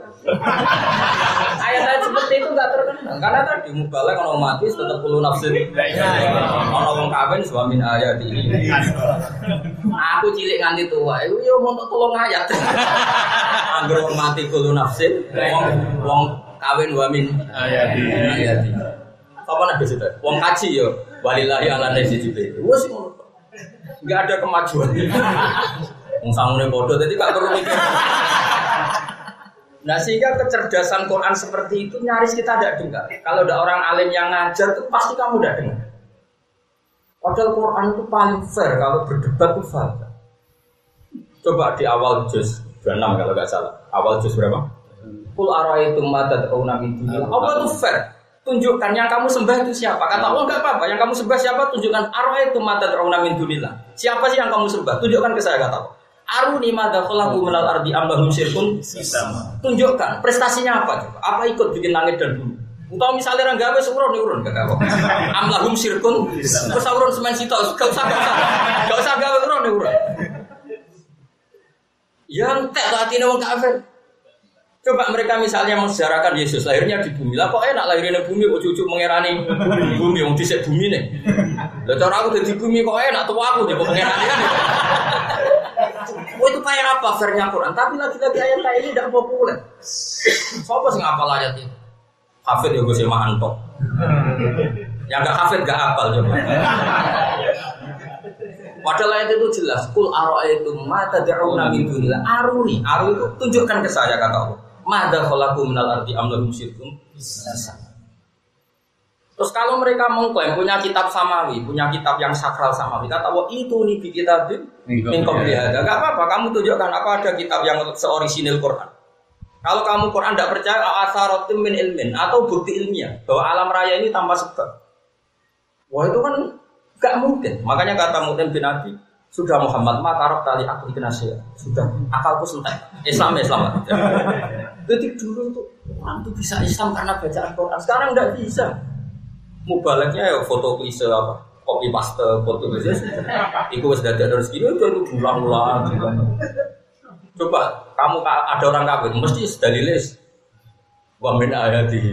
ayat-ayat seperti itu nggak terkenal karena tadi mubalek kalau mati tetap perlu nafsu. Kalau wong kawin suami ayat ini. Aku cilik nganti tua, itu yo mau tolong ayat. Anggur wong mati kulo nafsu, wong wong kawin wamin ayat ayat. Apa nabi itu? Wong kaji yo walillahi ala nasi jibril. Wes ngono nggak ada kemajuan. Sangune bodoh tadi gak perlu mikir. Nah sehingga kecerdasan Quran seperti itu nyaris kita tidak dengar. Kalau ada orang alim yang ngajar itu pasti kamu tidak dengar. Padahal Quran itu paling fair kalau berdebat itu fair. Coba di awal juz 26 kalau nggak salah. Awal juz berapa? Kul araitum ma tad'una min dunillah. Apa itu fair? Tunjukkan yang kamu sembah itu siapa? Kata Allah enggak apa-apa. Yang kamu sembah siapa? Tunjukkan araitum ma tad'una min dunillah. Siapa sih yang kamu sembah? Tunjukkan ke saya kata Allah. Aruni madza khalaqu minal ardi ambahum syirkun Tunjukkan prestasinya apa coba? Apa ikut bikin langit dan bumi? Utau misalnya orang gawe seurun urun gak gawe. Amlahum syirkun terus urun semen gak usah gak usah gak usah gawe urun urun. Yang tak hati wong kafir. Coba mereka misalnya mensejarahkan Yesus lahirnya di bumi. Lah kok enak lahirnya di bumi kok cucu mengerani bumi wong dhisik bumi nih. Lah cara aku di bumi kok enak tuh aku di mengerani kan. Oh itu kayak apa vernya Quran? Tapi lagi-lagi ayat kayak ini tidak populer. Siapa sih ngapal ayat ini? Hafid ya gue sih mantok. Yang gak hafid gak hafal coba. Padahal ayat itu jelas. Kul aro itu mata da'una min dunillah. Aruni. Aru itu tunjukkan ke saya kata Allah. Mada khalaku minal ardi amlahum syirkum. Terus kalau mereka mengklaim punya kitab samawi, punya kitab yang sakral samawi, kata Allah itu nih di kitab min ada. Gak apa-apa, kamu tunjukkan apa ada kitab yang seorisinil Quran. Kalau kamu Quran tidak percaya, asarotim min ilmin atau bukti ilmiah bahwa alam raya ini tanpa sebab. Wah itu kan gak mungkin. Makanya kata Mu'min bin Abi, sudah Muhammad matarok tali aku ikhnasia sudah akalku sentek Islam Islam. Jadi dulu itu orang tuh bisa Islam karena bacaan Quran. Sekarang nggak bisa. Mubaleknya ya foto klise apa? Kopi paste foto klise. Itu sudah ada rezeki itu itu ulang-ulang coba kamu ada orang kafir mesti dalilis wa min ayati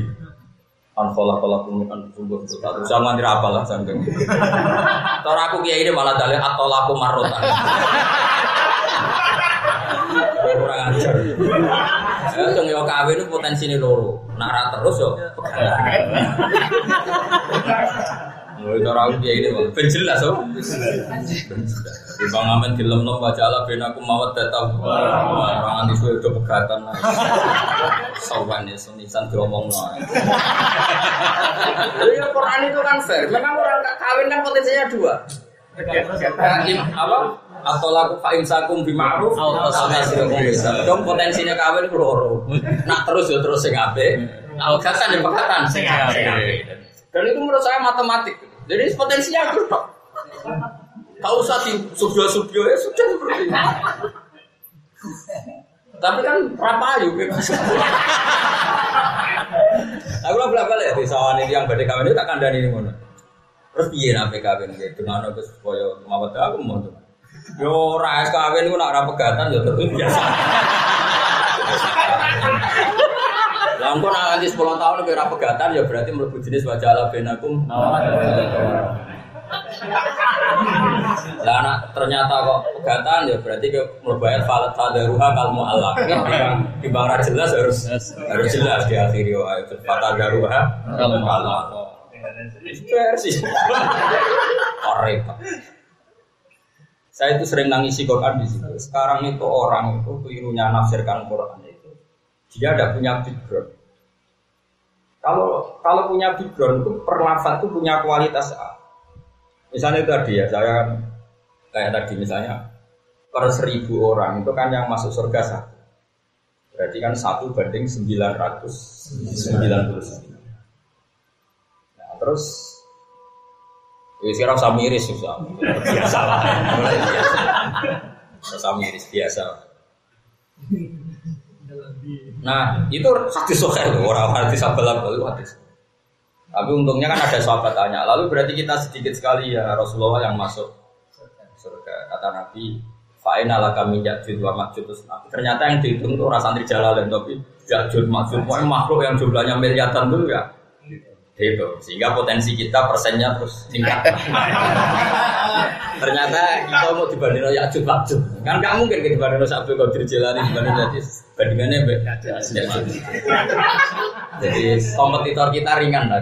an khala khalaqum min anfusikum tak usah nganti apa lah sanggeng cara aku kiai ini malah dalil atau laku marotan kurang ajar dong yo kawin itu potensi ini loro. Nak terus yo. Mulai cara aku dia ini ben jelas oh. Di bang amen film nom baca ala ben aku mawat datang. Orang itu udah pegatan. Sawan ya senisan diomong no. Ya Quran itu kan fair. Memang orang kawin kan potensinya dua. Apa? atau laku fa imsakum bi ma'ruf atau nasrikum bisa. Dong potensinya kawin loro. Nak terus ya terus sing apik. Al kasan ya pekatan sing apik. Dan itu menurut saya matematik. Jadi potensinya itu tok. Tak usah di subyo-subyo ya sudah seperti itu. Tapi kan rapayu bebas. Aku lah balik di sawan ini yang badai kawin itu tak kandani ini mana. Terus piye nabe kawin gitu, dengan aku supaya mawat aku mau tuh. Yo ora kawin ku nak ora pegatan yo terus biasa. Lah engko nak nganti 10 tahun ora pegatan ya berarti mlebu jenis wajah ala benakum. Lah anak ternyata kok pegatan ya berarti ke merbayar falat tadaruha kalmu Allah. Di bang jelas harus harus jelas di akhir wa tadaruha kalmu Allah. Repot. Saya itu sering nangisi Quran di situ. Sekarang itu orang itu kelirunya nafsirkan Quran itu. Dia tidak punya background. Kalau kalau punya background itu perlafat itu punya kualitas A. Misalnya tadi ya saya kayak tadi misalnya per seribu orang itu kan yang masuk surga satu. Berarti kan satu banding 999. Nah, terus Ya sekarang usah miris susah. Biasa lah. Biasa. Usah miris biasa. Nah, itu hadis sokai itu orang hadis sabalan itu hadis. Tapi untungnya kan ada sahabat tanya. Lalu berarti kita sedikit sekali ya Rasulullah yang masuk surga. Kata Nabi, Fa'ina ala kami yakjud wa makjud Ternyata yang dihitung itu orang santri jalan tapi yakjud makjud. makhluk yang jumlahnya miliaran dulu ya itu sehingga potensi kita persennya terus tingkat ternyata kita mau dibanding ya ajuk ajuk kan nggak mungkin kita dibanding Abdul Qadir Jalani dibanding jadi bandingannya jadi kompetitor kita ringan lah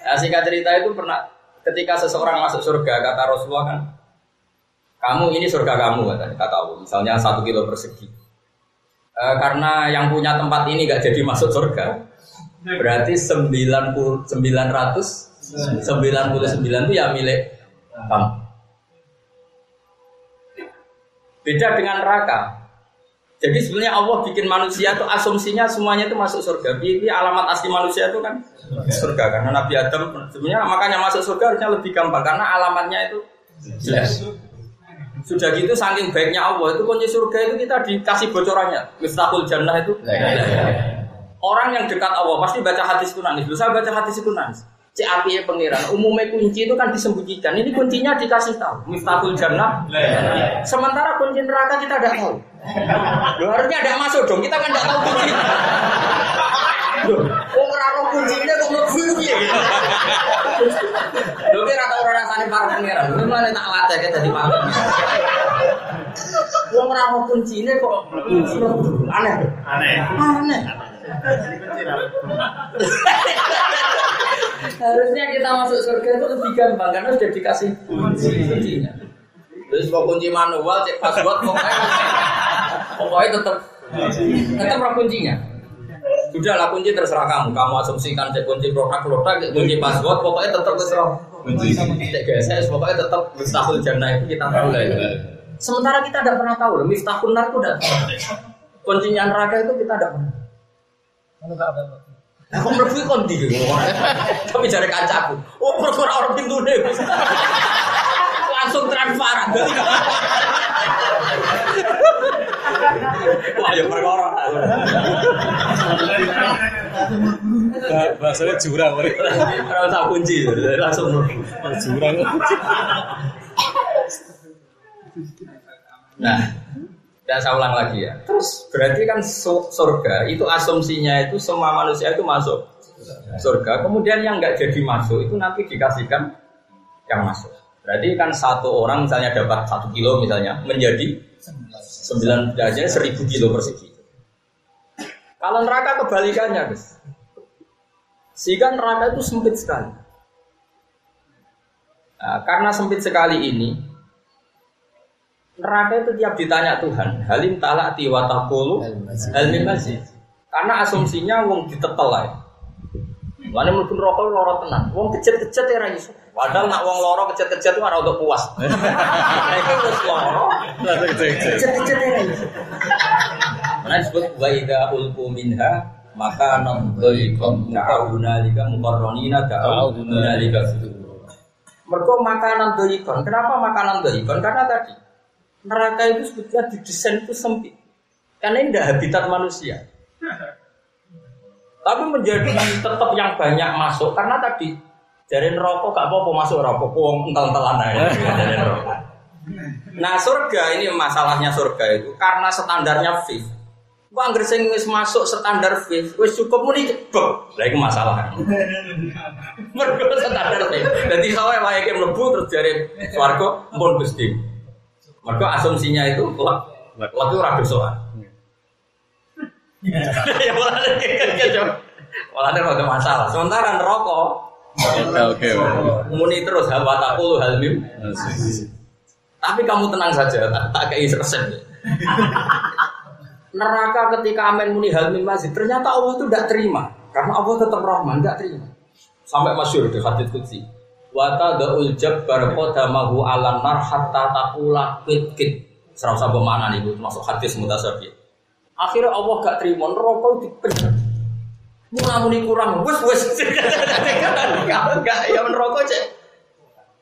nah, singkat cerita itu pernah ketika seseorang masuk surga kata Rasulullah kan kamu ini surga kamu katanya kata Allah. Misalnya satu kilo persegi. E, karena yang punya tempat ini gak jadi masuk surga berarti 90 999 itu ya milik kamu beda dengan neraka jadi sebenarnya Allah bikin manusia itu asumsinya semuanya itu masuk surga. Ini alamat asli manusia itu kan surga karena Nabi Adam sebenarnya makanya masuk surga harusnya lebih gampang karena alamatnya itu jelas. Sudah gitu saking baiknya Allah itu kunci surga itu kita dikasih bocorannya. Miftahul jannah itu. Orang yang dekat Allah pasti baca hadis itu nangis. Saya baca hadis itu Cek api pengiran. Umumnya kunci itu kan disembunyikan. Ini kuncinya dikasih tahu. Miftahul jannah. Sementara kunci neraka kita tidak tahu. Loh, harusnya ada masuk dong. Kita kan tidak tahu kunci. Loh, kok ora kuncinya kok mlebu piye? Lho kira tau ora rasane para pangeran. Lho malah tak latih dadi para Wong ora ono kuncine kok aneh. Aneh. Aneh. Harusnya kita masuk surga itu lebih gampang karena sudah dikasih kuncinya. Terus mau kunci manual, cek password, pokoknya, pokoknya tetap tetap kuncinya. Sudah lah kunci terserah kamu. Kamu asumsikan cek kunci produk-produk, kunci password, pokoknya tetap terserah. Kunci cek GSS, pokoknya tetap mustahil jannah itu kita tahu lah. Sementara kita tidak pernah tahu loh, miftahul nar itu tidak Kuncinya neraka itu kita tidak pernah. Aku mlebu kon ndi Tapi jare kancaku. Oh, perkara orang pintu deh. Langsung transparan. Wah, ya perkara. Bahasanya jurang mereka. Ora usah kunci, langsung jurang. Nah, dan saya ulang lagi ya. Terus berarti kan surga itu asumsinya itu semua manusia itu masuk surga. Kemudian yang nggak jadi masuk itu nanti dikasihkan yang masuk. Berarti kan satu orang misalnya dapat satu kilo misalnya menjadi sembilan derajat seribu kilo persegi. Kalau neraka kebalikannya, guys. Sehingga neraka itu sempit sekali. Nah, karena sempit sekali ini, neraka itu tiap ditanya Tuhan, halim talak tiwatakulu halim masih. Karena asumsinya wong ditetel lah. Mana mungkin rokok loro tenan. Wong kecet-kecet ya raiso. Padahal nak wong loro kecet-kecet itu ada untuk puas. Mereka terus loro. Kecet-kecet ya raiso. Mana disebut wa idza ulqu minha maka nadzaikum ta'awuna lika muqarranina ta'awuna lika Mereka makanan doikon. Kenapa makanan doikon? Karena tadi neraka itu sebetulnya didesain itu sempit. Karena ini tidak habitat manusia. Tapi menjadi tetap yang banyak masuk karena tadi dari rokok gak apa-apa masuk rokok, wong entel-entelan aja dari rokok. Nah surga ini masalahnya surga itu karena standarnya fix Wah, anggere sing wis masuk standar fit, wis cukup muni jebek. Lah iku masalah. Mergo standar fit. Dadi sawe wae ke mlebu terus jare swarga pun Gusti. Mergo asumsinya itu lek lek itu ora dosa. Ya malah. Malah ada masalah. Sementara neraka Oke oke. muni terus hal watakul hal mim. Tapi kamu tenang saja, tak, tak kayak resep. Neraka ketika amin muni hal mim masjid, ternyata Allah itu tidak terima. Karena Allah tetap rahman, tidak terima. Sampai masyur di hadis kutsi. Wata daul jabbar qadamahu ala nar hatta taqula kit kit. Serau sabah mana nih, Bu? masuk hadis mutasabih. Akhirnya Allah gak terima, neraka dipencet. Mula muni kurang, wes wes. Enggak, ya neraka cek.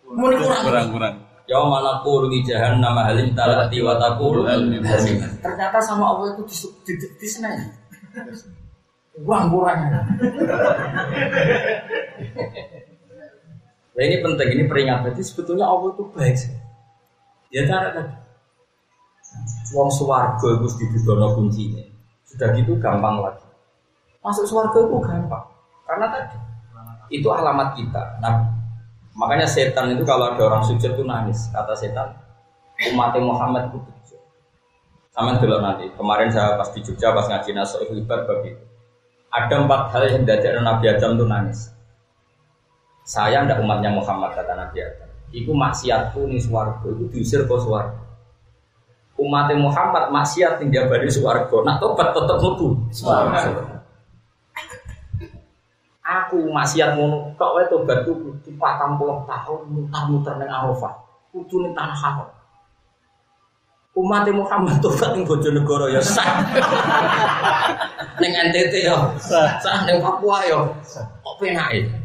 Muni kurang. Kurang kurang. Ya mana qul di jahannam halim talati wa taqul Hal min hal min mazid. Ternyata sama Allah itu dis di, di, disney. Uang kurangnya. Nah ini penting, ini peringatan. Jadi sebetulnya Allah itu baik. Ya cara tadi. Wong suwargo itu dibudono kuncinya. Sudah gitu gampang lagi. Masuk suwargo itu gampang. Karena tadi itu alamat kita. Nah, makanya setan itu kalau ada orang sujud itu nangis. Kata setan, umat Muhammad itu sujud. Sama dulu nanti. Kemarin saya pas di Jogja pas ngaji Nasoh Ibar begitu. Ada empat hal yang tidak Nabi Adam itu nangis. Saya ndak umatnya Muhammad kata Nabi Adam. Iku maksiatku nih suwargo itu diusir ke suwargo. Umat Muhammad maksiat ning jabari suwargo. Nak tobat tetep mlebu suwargo. Aku maksiat ngono tok wae tobatku kudu 40 tahun muter-muter ning Arafah. Kudu ning tanah haram. Umat Muhammad tobat ning Bojonegoro ya sah. ning NTT ya sah, ning Papua ya kok penake.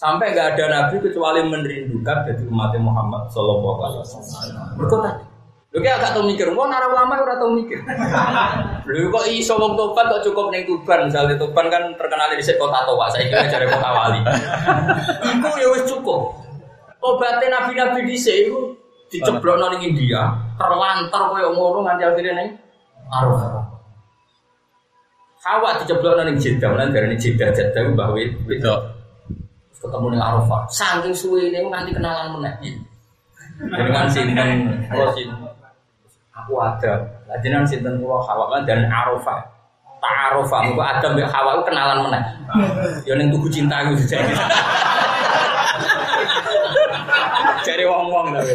Sampai nggak ada nabi kecuali merindukan dari umat Muhammad Sallallahu Alaihi Wasallam. Lu kayak agak tau mikir, mau nara ulama ora tau mikir. Lu kok iso wong tobat kok cukup ning Tuban, misalnya Tuban kan terkenal di kota tua, saya kira cari kota wali. Iku ya wis cukup. Obatnya nabi-nabi dhisik iku diceblokno ning India, terlantar koyo ngono nganti akhirnya ning Arafah. Hawa diceblokno ning Jeddah, lan darane Jeddah Jeddah mbah wit. Itu. ketemu ning Arafah. Saking suwe ini nganti kenalan meneh. Dengan sinten kula sinten aku ada. Lah jenengan sinten kula Hawa kan dan Arafah. Tak Arafah, muga Adam mbek Hawa ku kenalan meneh. Ya ning tugu cinta iku dijadi. Cari wong-wong tapi.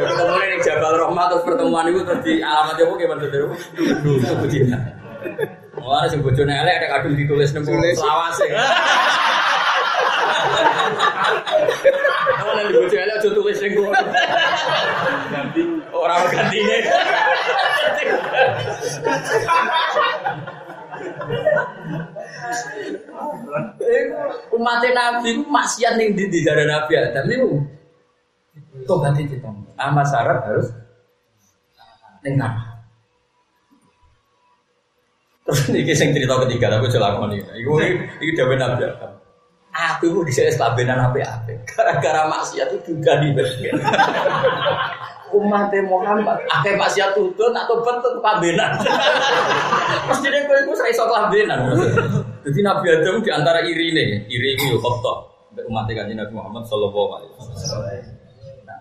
Ya ketemu ning Jabal Rahmah terus pertemuan itu terus di alamat apa gimana tuh? Tugu cinta. Wah, sing bojone elek ada kadung ditulis nang selawase. Kamu nanti bocah elek aja tulis ning kono. Ganti ora gantine. Umat Nabi ku maksiat ning di darah Nabi Adam niku. Tobat kita. Ama syarat harus ning tanah. Terus ini sing cerita ketiga aku celaka nih. Iku iki dawuh Nabi Adam. Aku itu bisa estabenan apa apa. Gara-gara maksiat itu juga di Umat Muhammad, akeh maksiat tutun atau bentuk kabenan. Mesti deh kau itu saya sok kabenan. Jadi Nabi Adam di antara iri nih, iri itu yuk kopto. Umat kanji Nabi Muhammad Shallallahu Alaihi Wasallam. Nah,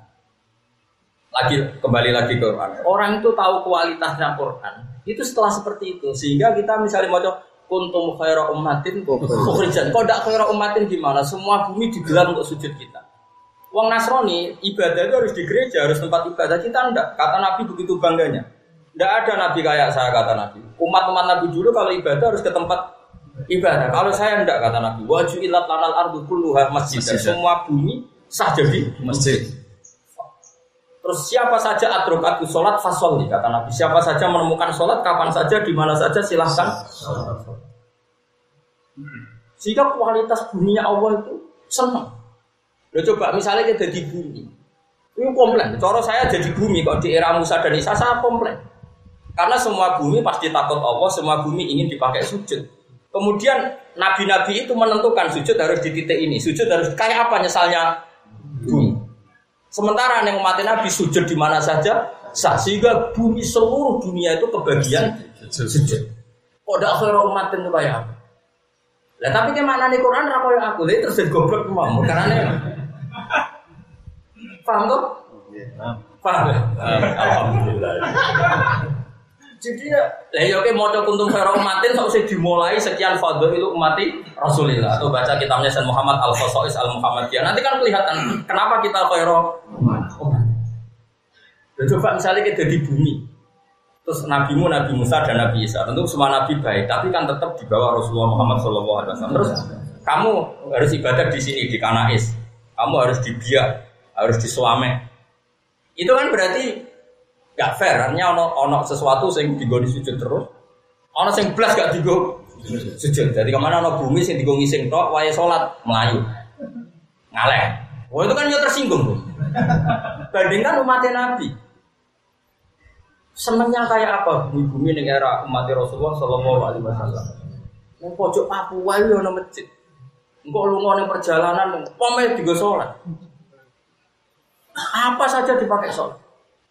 lagi kembali lagi ke Quran. Orang itu tahu kualitasnya Quran. Itu setelah seperti itu, sehingga kita misalnya mau kuntum khaira ummatin ukhrijat. Kok ndak khaira ummatin gimana? Semua bumi digelar untuk sujud kita. Wong Nasrani ibadah itu harus di gereja, harus tempat ibadah. Kita ndak. Kata Nabi begitu bangganya. Ndak ada Nabi kayak saya kata Nabi. Umat-umat Nabi dulu kalau ibadah harus ke tempat ibadah. Kalau saya ndak kata Nabi. Waju ilat lanal ardu kulluha masjid. Semua bumi sah jadi masjid. Terus siapa saja adrokatu sholat fasol kata Nabi. Siapa saja menemukan sholat kapan saja di mana saja silahkan. Sehingga kualitas buminya Allah itu senang. Lo coba misalnya kita di bumi, ini komplain. Cara saya jadi bumi kok di era Musa dan Isa saya komplain. Karena semua bumi pasti takut Allah, semua bumi ingin dipakai sujud. Kemudian nabi-nabi itu menentukan sujud harus di titik ini, sujud harus kayak apa nyesalnya. Sementara yang umat Nabi sujud di mana saja sah sehingga bumi seluruh dunia itu kebagian sujud. Kok ada akhir umat itu kayak apa? Lah tapi ke mana nih Quran ra koyo aku, lha terus goblok mau karena Paham tuh? Paham ya? Alhamdulillah. Jadi ya, lah ya oke mau kuntum khairu umatin sausé dimulai sekian fadhilul umati Rasulillah atau baca kitabnya Sayyid Muhammad Al Khosais Al Muhammadiyah. Nanti kan kelihatan kenapa kita khairu umat. Coba misalnya kita di bumi, terus nabimu Nabi Musa dan Nabi Isa, tentu semua nabi baik, tapi kan tetap di bawah Rasulullah Muhammad SAW. Terus kamu harus ibadah di sini di Kanais, kamu harus di Biak, harus di Suame. Itu kan berarti gak fair, artinya ono ono sesuatu yang digo di sujud terus, ono yang belas gak digo sujud. Jadi ke mana ono bumi yang digo ngising tok, wae sholat melayu, ngaleh. Oh itu kan ya tersinggung tuh. Bandingkan umatnya Nabi. Senengnya kayak apa bumi-bumi ning era umat Rasulullah Shallallahu Alaihi Wasallam. Neng pojok Papua itu ono masjid. Engkau lunga ning perjalanan, pomel digo sholat. Apa saja dipakai sholat.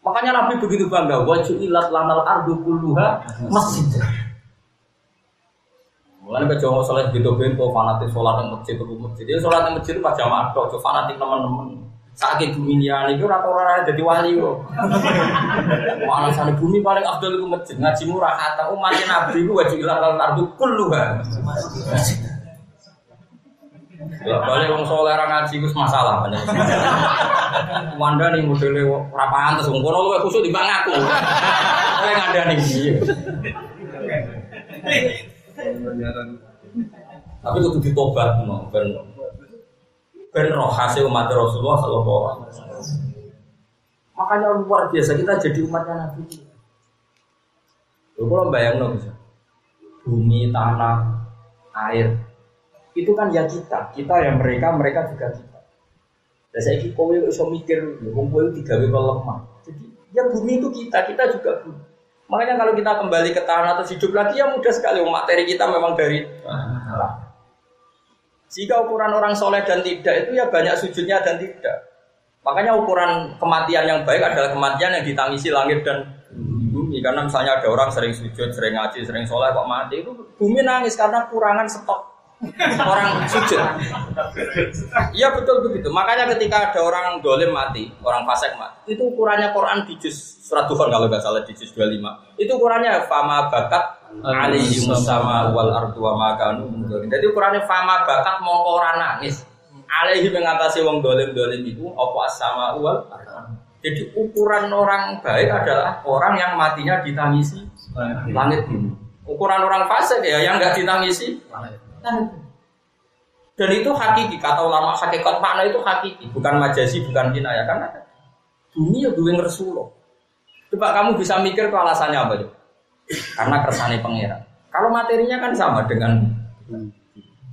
Makanya Nabi begitu bangga, wajib ilat lanal ardu kulluha masjid. Mulai ke Jawa sholat gitu bento fanatik sholat di masjid itu masjid. Jadi sholat di masjid itu pas jamaah tok, fanatik teman-teman. Sakit bumi liyan itu rata-rata jadi wali kok. Mana sana bumi paling afdal itu masjid. Ngaji murah kata umatnya Nabi itu wajib ilat lanal ardu kulluha masjid. Balik wong soleh ra ngaji ku masalah banyak. Wanda nih modele ora pantes wong kono luwih kusuk timbang aku. Oleh ngandani iki. Tapi kudu ditobat no, ben ben roh hasil umat Rasulullah sallallahu alaihi wasallam. Makanya luar biasa kita jadi umatnya Nabi. Lho kalau bayang bisa. Bumi, tanah, air, itu kan ya kita, kita yang mereka, mereka juga kita. Dan saya kira kowe iso mikir, wong kowe kok lemah. Jadi ya bumi itu kita, kita juga bumi. Makanya kalau kita kembali ke tanah atau hidup lagi ya mudah sekali. Materi kita memang dari tanah. Jika ukuran orang soleh dan tidak itu ya banyak sujudnya dan tidak. Makanya ukuran kematian yang baik adalah kematian yang ditangisi langit dan bumi. Karena misalnya ada orang sering sujud, sering ngaji, sering soleh kok mati itu bumi nangis karena kurangan stok orang sujud. Iya betul begitu. Makanya ketika ada orang dolim mati, orang fasik mati, itu ukurannya Quran di juz surat Dukhan kalau nggak salah di juz 25. Itu ukurannya fama bakat alaihi musama wal ardu wa makanu Jadi ukurannya fama bakat mau orang nangis. Alaihi mengatasi wong dolim dolim itu apa sama wal Jadi ukuran orang baik adalah orang yang matinya ditangisi langit bumi. Ukuran orang fasik ya yang nggak ditangisi dan itu hakiki, kata ulama hakikat makna itu hakiki, bukan majasi, bukan kinaya karena bumi ya duwe Rasulullah. Coba kamu bisa mikir ke alasannya apa tuh? Karena kersane pangeran. Kalau materinya kan sama dengan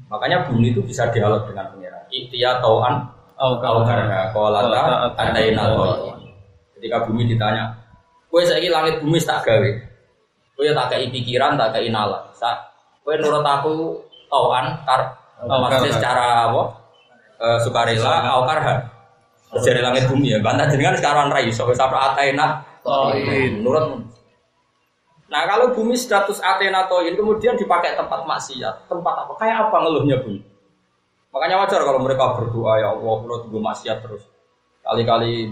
makanya bumi itu bisa dialog dengan pangeran. Ikhtiya tauan kalau karena kolata adaina Ketika bumi ditanya, kue saya langit bumi tak gawe, kue tak kei pikiran, tak kei nalar. Sa, kue nurut aku tauan tar maksudnya secara apa? Uh, sukarela au karha. Dari langit bumi ya. Bantah jenengan sekarang rai so sampai atena toin. Nurut. Nah kalau bumi status atena toin kemudian dipakai tempat maksiat, tempat apa? Kayak apa ngeluhnya bumi? Makanya wajar kalau mereka berdoa ya Allah, pulau tunggu maksiat terus. Kali-kali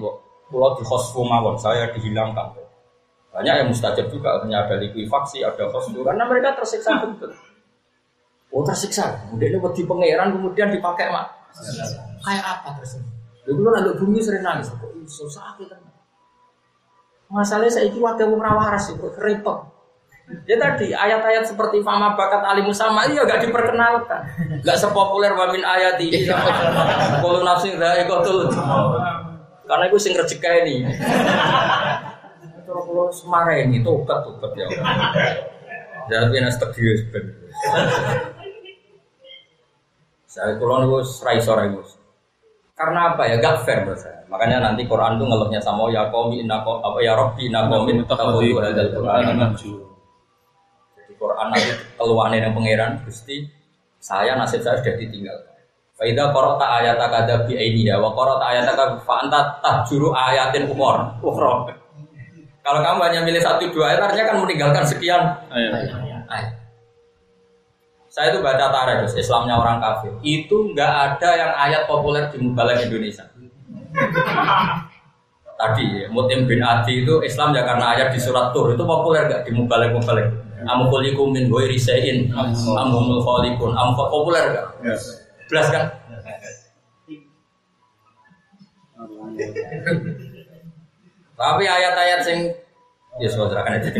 pulau di khosfu mawon, saya dihilangkan. Banyak yang mustajab juga, hanya ada likuifaksi, ada khosfu, karena mereka tersiksa betul. Oh tersiksa. Kemudian ini wedi pangeran kemudian dipakai mak. Kayak apa terus? Dulu lalu bumi sering nangis. Kok iso sakit kan? Masalahnya saya ini wakil wong rawaras itu repot. Ya tadi ayat-ayat seperti fama bakat alimu sama iya gak diperkenalkan, gak sepopuler wamin ayat ini. Kalau nafsi dhaikotul, karena itu sing rezeki ini. Terus kalau semarai ini tobat tobat ya. Jadi nas tegius saya kulon itu serai sore Karena apa ya? Gak fair menurut saya. Makanya nanti Quran itu ngeluhnya sama ya komi inako apa ya Robbi inakomi takabulu hadal Quran. Jadi Quran nanti keluarin yang pangeran Gusti saya nasib saya sudah ditinggal. Faida korota ayat akada bi ini ya, wa korota ayat akada fanta tahjuru ayatin umur, ukhra. Kalau kamu hanya milih satu dua ayat, artinya kan meninggalkan sekian Ayo. ayat. Saya itu baca tarikh, Islamnya orang kafir. Itu nggak ada yang ayat populer di Mubalek Indonesia. Tadi Mutim bin Adi itu Islam ya karena ayat di surat Tur itu populer nggak di Mubalek Mubalek. Amukulikum min ghairi syai'in amhumul khaliqun. Am populer nggak? Belas kan? Tapi ayat-ayat sing ya saudara kan itu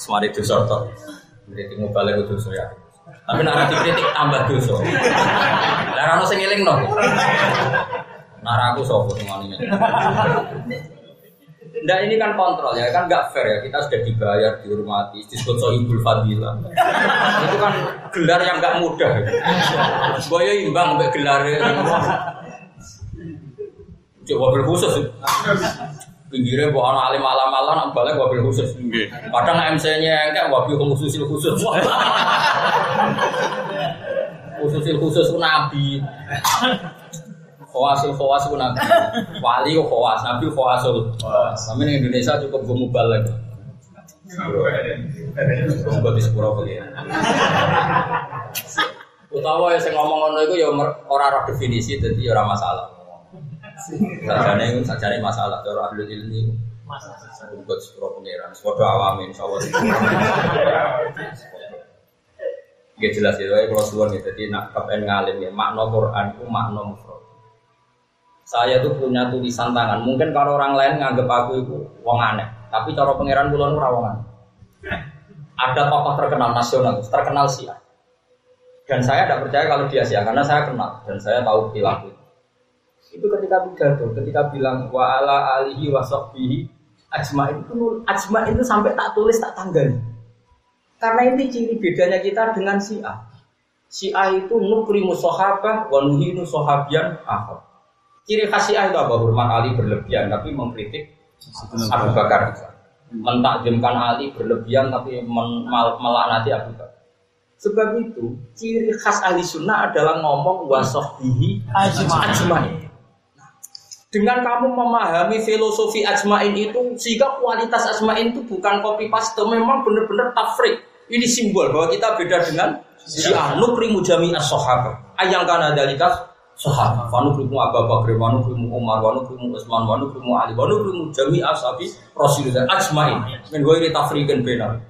semari dosa to. Kritik mubalik itu dosa ya. Tapi nak dikritik tambah dosa. Lah ono sing elingno. Nara aku sapa semuanya. Nah ini kan kontrol ya, kan nggak fair ya. Kita sudah dibayar, dihormati, disebut sohibul fadilah. Itu kan gelar yang nggak mudah. Boyo imbang sampai gelar Cuk wabil khusus. Pinggirnya bukan alim alam alam, nak balik wabil khusus. Nggih. Kadang MC-nya enggak wabil khususil khusus. Khususil khusus ku nabi. Khawasul khawas ku nabi. Wali ku khawas, nabi khawasul. Kami di Indonesia cukup gue mubalek. Gue di sepuro pengiran. Utawa ya saya ngomong ngono itu ya mer- ora roh definisi jadi ya ora masalah. Sajane sajane masalah cara ahli ilmi. Buat sepuro pengiran, sepuro awamin, insyaallah. Gak jelas itu, kalau suwon gitu. Jadi nak kapan ngalim ya, makna Quran itu makna mufrad. Saya tuh punya tulisan tangan. Mungkin kalau orang lain nganggep aku itu wong aneh, tapi cara pangeran wong aneh. Ada tokoh terkenal nasional, terkenal Syiah. Dan saya tidak percaya kalau dia Syiah karena saya kenal dan saya tahu perilaku. Itu ketika pidato, ketika bilang wa ala alihi wa sahbihi ajmain itu ajmain itu sampai tak tulis tak tanggali. Karena ini ciri bedanya kita dengan Syiah. Syiah itu nukrimu sahabah wa nuhinu sahabian akhir. Ciri khas Syiah itu apa? Hormat Ali berlebihan tapi mengkritik Abu Bakar. Mentakjimkan Ali berlebihan tapi melaknati Abu Bakar. Sebab itu ciri khas ahli sunnah adalah ngomong wasohbihi ajmain. Dengan kamu memahami filosofi ajmain itu sehingga kualitas ajmain itu bukan copy paste, memang benar-benar tafrik. Ini simbol bahwa kita beda dengan Syiah nukrimu jami'as sahabat. Ayang kana dalika sahabat. Wa nukrimu Abu Bakar, wa nukrimu Umar, wa nukrimu Utsman, wa nukrimu Ali, wa nukrimu jami'as sahabi Rasulullah ajmain. Min ghairi tafriqin bainahum.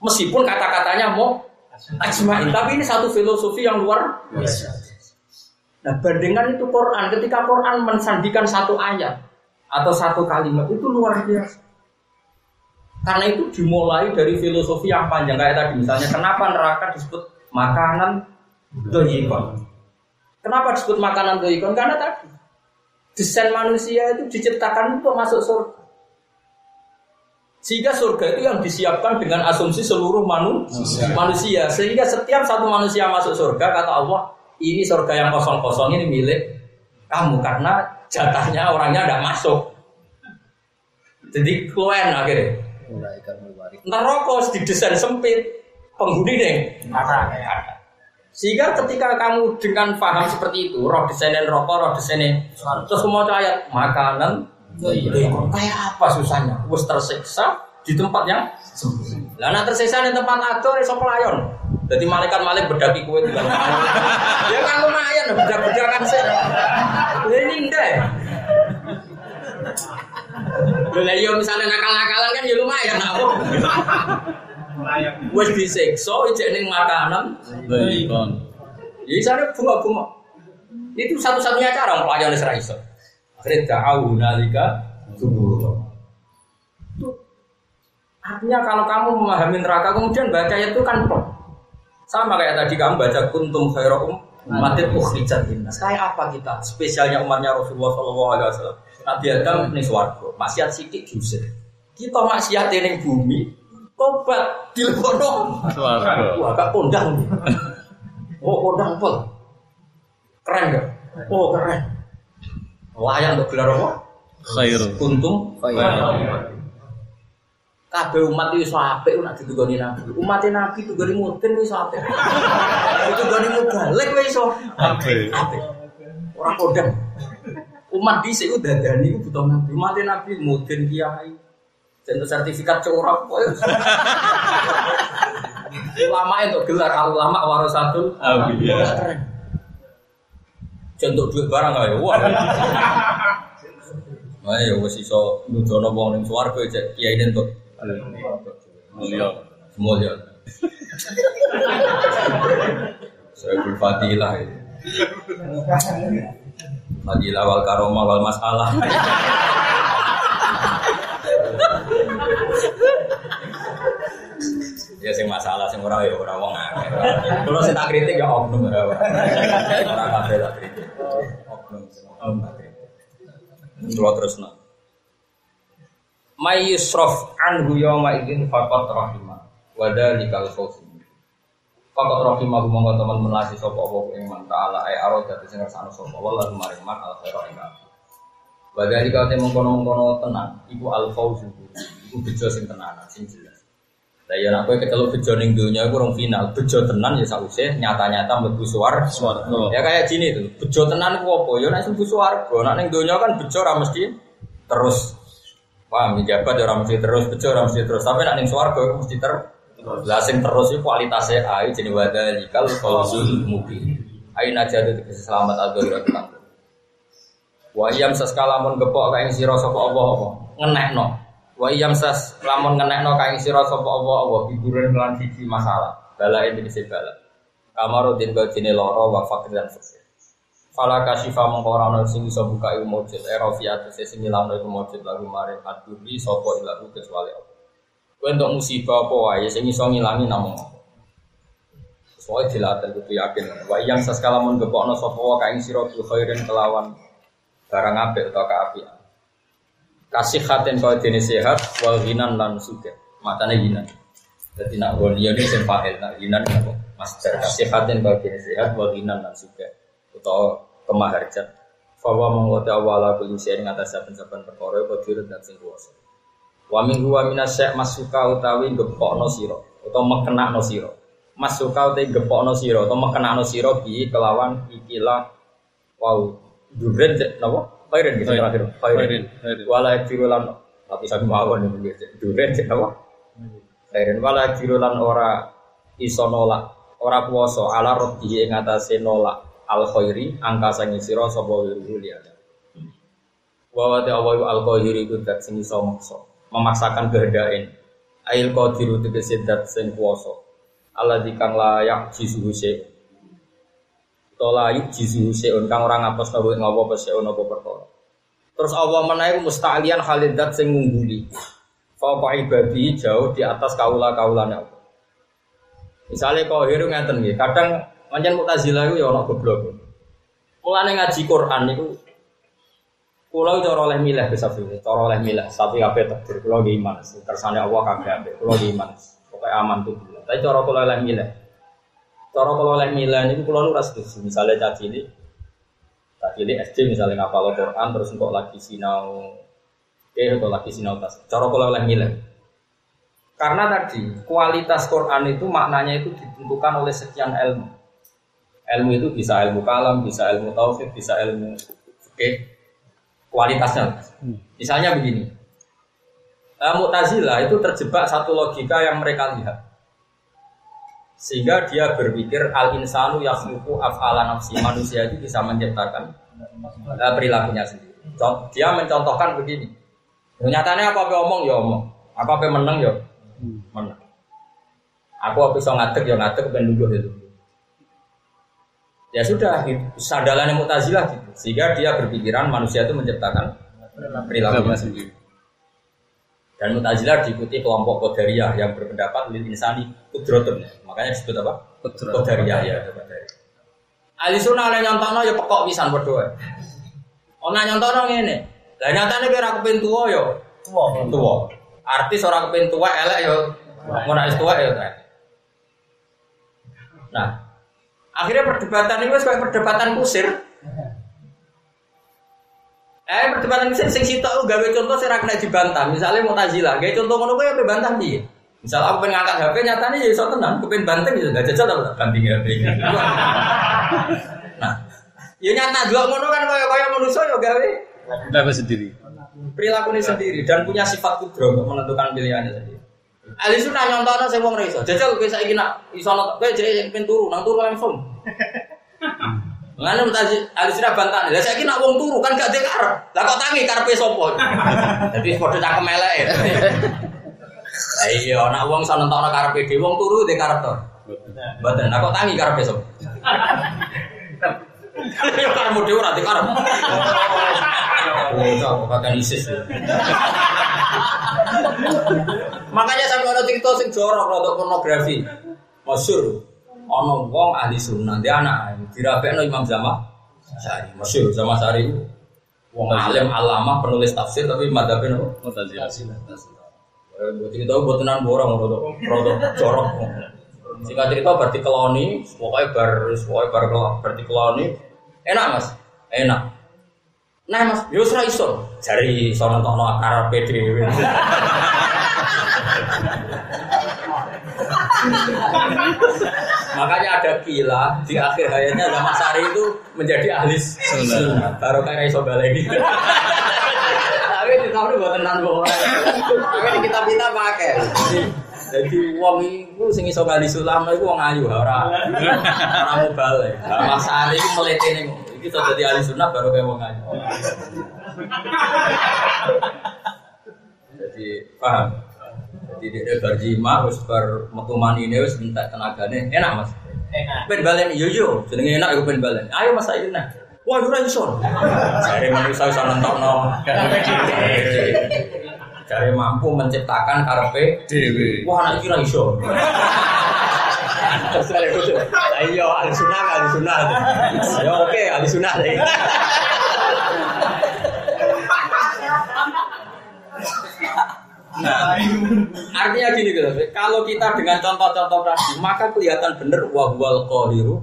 Meskipun kata-katanya mau ajmain, tapi ini satu filosofi yang luar biasa. Nah, bandingkan itu Quran. Ketika Quran mensandikan satu ayat atau satu kalimat itu luar biasa. Karena itu dimulai dari filosofi yang panjang kayak tadi misalnya kenapa neraka disebut makanan doyikon? Kenapa disebut makanan doyikon? Karena tadi desain manusia itu diciptakan untuk masuk surga. Sehingga surga itu yang disiapkan dengan asumsi seluruh manu- manusia. Sehingga setiap satu manusia masuk surga, kata Allah, ini surga yang kosong-kosong ini milik kamu karena jatahnya orangnya tidak masuk. Jadi kluen akhirnya. Ntar rokok didesain sempit, penghuni nih. Sehingga ketika kamu dengan paham seperti itu, roh desainin rokok, roh desainin terus semua ayat makanan, doikon. kayak apa susahnya? Wes tersiksa di tempat yang sempit. Lah tersiksa di tempat atur iso pelayon. Jadi malaikat-malaikat bedaki kue di dalam Ya kan lumayan bedak-bedakan sih. Lah ini enggak. Lah iya misalnya nakal-nakalan kan ya lumayan aku. Wes disiksa ijek ning makanan. Doikon. Ya sana bunga-bunga. Itu satu-satunya cara pelayan Israel iso. Akhirnya da'au nalika subur. Itu artinya kalau kamu memahami neraka kemudian baca itu kan. Sama kayak tadi kamu baca kuntum khairum umatin ukhrijat linnas. Kayak apa kita? Spesialnya umatnya Rasulullah sallallahu alaihi wasallam. Nabi Adam ning swarga, maksiat sithik diusir. Kita maksiat ning bumi, tobat dilebono. Swarga. Wah, gak kondang. Oh, kondang pol. Keren gak? Oh, keren. Layak untuk gelar apa? Khairu. Kuntum kabeh umat itu iso apik nak ditugani nabi. Umat nabi tugani mudin wis apik. Ditugani mubalek wis iso Apik. apik. Ora kondang. Umat di sini udah dani itu butuh nabi. Umat nabi mungkin kiai. Jadi sertifikat corak. Ulama itu gelar al ulama warasatul. Amin. Contoh duit barang aja. Wah. Wah ya wis iso nudono wong ning swarga cek kiai entuk. Mulia. Mulia. Saya berfadilah itu. Fadilah wal karomah wal masalah. Ya sing masalah sing ora ya ora wong akeh. Kalau sing tak kritik ya oknum ora. Ora kabeh tak kritik. Oknum oknum. Kalau terus no. May yusraf anhu yawma idzin faqat rahimah. Wadalikal fawzi. Fakat rahimah monggo teman melasi sapa apa ing man taala ay aro dadi sing ngersano sapa wallahu maring man al khairu ing Wadali kau temu kono-kono tenang, iku al fauzu, iku bejo sing tenanan, sing jelas. Lah ya nek kowe ketelu bejo ning donya iku rong final, bejo tenan ya sause nyata-nyata mlebu suar. Swarga. Ya kayak gini tuh, bejo tenan ku apa? Ya nek mlebu swarga, nek ning donya kan bejo mesti terus. Paham, jabat ya ora mesti terus, bejo ora mesti terus. Tapi nek ning swarga mesti ter lah sing terus itu kualitasnya ayo jadi wadalikal fauzul mubin. Ayo najat itu selamat adhira tentang. Wa iyam sas kalamun gepok kae sira sapa apa apa ngenekno. Wa iyam sas lamun ngenekno kae sira sapa apa apa hiburan kelan siji masalah. Bala ini bisa bala. Kamarudin bajine loro wa fakir dan fakir. Fala kasifa mongko ora ono sing iso buka ilmu mujud era fi atase sing ilangno iku mujud lagu mare aduri sapa ilahu kecuali Allah. Kowe entuk musibah apa wae sing iso ngilangi namung. Soalnya dilatih kudu yakin. Wa yang saskalamun gepokno sapa wa kaing sira bil khairin kelawan barang apik atau keapian. Kasih khatin kau dene sehat, wal ghinan lan suge. Matane ghinan. Jadi nak goniya ini sing nak ghinan apa? Master kasih khatin kau dene sehat, wal ghinan lan suge. Atau kemaharjan. Fawa mengkote awala kulli syai'in ngatas saben-saben perkara qadirun dan sing kuwasa. Wa min huwa minasyai' masuka utawi gepokno sira utawa mekenakno sira. Masuka utawi gepokno sira utawa mekenakno sira bi kelawan ikilah wau Duren cek napa? Khairin gitu terakhir. Khairin, khairin. Wala jirulan tapi saya mawon ini cek. Duren napa? Khairin wala jirulan ora iso nolak, ora kuwasa ala rodi ing atase nolak al khairi angka sing sira sapa wiru liyane. Wa al khairi iku dat sing iso maksa, memaksakan kehendake. Ail qadiru tegese dat sing kuwasa. Allah dikang layak jisuhu syai' Tola yuk jizu seun kang orang ngapus ngopo apa perkara. Terus Allah menaik musta'lian halidat sing ngungguli. Fauqa ibadi jauh di atas kaula kaulane Allah. Misalnya kau hiru kadang pancen Mu'tazilah iku ya ana goblok. Mulane ngaji Quran niku Kulo cara oleh milah bisa pilih, cara oleh milah, tapi kabeh takdir kulo nggih iman, kersane Allah kabeh apik, kulo nggih iman. Pokoke aman tuh. Tapi cara kulo oleh milah, Cara kalau oleh milah kalau nu ras misalnya caci ini, caci ini SD misalnya ngapal Quran terus untuk lagi sinau, eh atau lagi sinau tas. Cara kalau oleh milah. Karena tadi kualitas Quran itu maknanya itu ditentukan oleh sekian ilmu. Ilmu itu bisa ilmu kalam, bisa ilmu taufik, bisa ilmu oke kualitasnya. Misalnya begini, eh, Mu'tazilah itu terjebak satu logika yang mereka lihat sehingga dia berpikir al insanu yakhluqu af'ala nafsi manusia itu bisa menciptakan uh, perilakunya sendiri. Dia mencontohkan begini. Nyatanya apa apa omong ya omong, apa apa menang ya menang. Aku apa bisa ngadeg ya ngadeg ben lungguh itu. Ya sudah, sandalannya Mu'tazilah gitu. Sehingga dia berpikiran manusia itu menciptakan perilakunya sendiri. Dan Mu'tazilah diikuti kelompok Qadariyah yang berpendapat lil insani kudrotun. Makanya disebut apa? Qadariyah ya, Qadariyah. Ahli sunnah yang nyontokno ya pekok pisan berdoa. Ono nyontokno ngene. Lah nyatane kira kepen tuwa ya Wah, tuwa. Artis ora kepen tuwa elek ya ngono tuwa ya. Nah, akhirnya perdebatan ini kayak perdebatan kusir. Eh perdebatan sing sing sitok gawe contoh sing ra kena dibantah. Misalnya Mu'tazilah, gawe contoh ngono kuwi bantah piye? Misal aku pengen ngangkat HP nyatanya ya iso tenan, kepen banteng ya gak jajal apa banting HP. Nah, ya nyata dua ngono kan kaya kaya manusia ya gawe Kenapa sendiri? Perilakunya sendiri dan punya sifat kudro untuk menentukan pilihannya sendiri. Ahli sunnah nyontokno sing wong ra iso. Jajal kowe saiki nak iso nonton kowe jek pin turu, nang turu langsung. Ngene mutazi ahli sunnah bantah. Lah saiki nak wong turu kan gak dhek karep. Lah kok tangi karepe sapa? Dadi padha cangkem elek. Lah iya, nak wong iso nentokno karepe dhewe wong turu dhek karep to. Mboten, nak kok tangi karepe sapa? Ya karep dhewe ora dhek karep. Kok kakek ISIS. ya. Makanya sampai ada cerita sing jorok rodok pornografi. Masyur. Ono wong ahli sunnah dia anak dirapekno Imam Zama Sari. Masyur Zama Sari. Wong alim alama penulis tafsir tapi madhabnya nopo? Mu'tazilah. Eh, Buat cerita buat tenan borong rodok rodok jorok. Singkat cerita berarti keloni, pokoknya bar pokoknya bar berarti keloni. Enak mas, enak. Nah mas, yo ora iso. Jari iso nentokno akar PDW. Makanya ada kila di akhir hayatnya Zaman Sari itu menjadi ahli sunnah. Baru kayak iso baleni. Tapi di tahun buat tenan bohong. Tapi di kitab kita pakai. Jadi, wong itu sing iso gali sulam itu wong ayu ora ora mau balik. Mas Sari itu meletene iki iso dadi ahli sunnah baru kayak wong ayu. Jadi paham. Jadi dia berjima, wis bar metu mani ini wis minta tenagane enak mas. Enak. Ben balen yo yo, jenenge enak yo ben balen. Ayo mas saiki nah. Wah ora iso. Jare manusia iso nentokno. Jare mampu menciptakan karepe Dewi. Wah anak kira iso. Terus kali itu, ayo ahli sunnah. Ayo oke ahli sunnah deh. Nah, artinya gini gitu, kalau kita dengan contoh-contoh tadi, maka kelihatan bener wahwal qadiru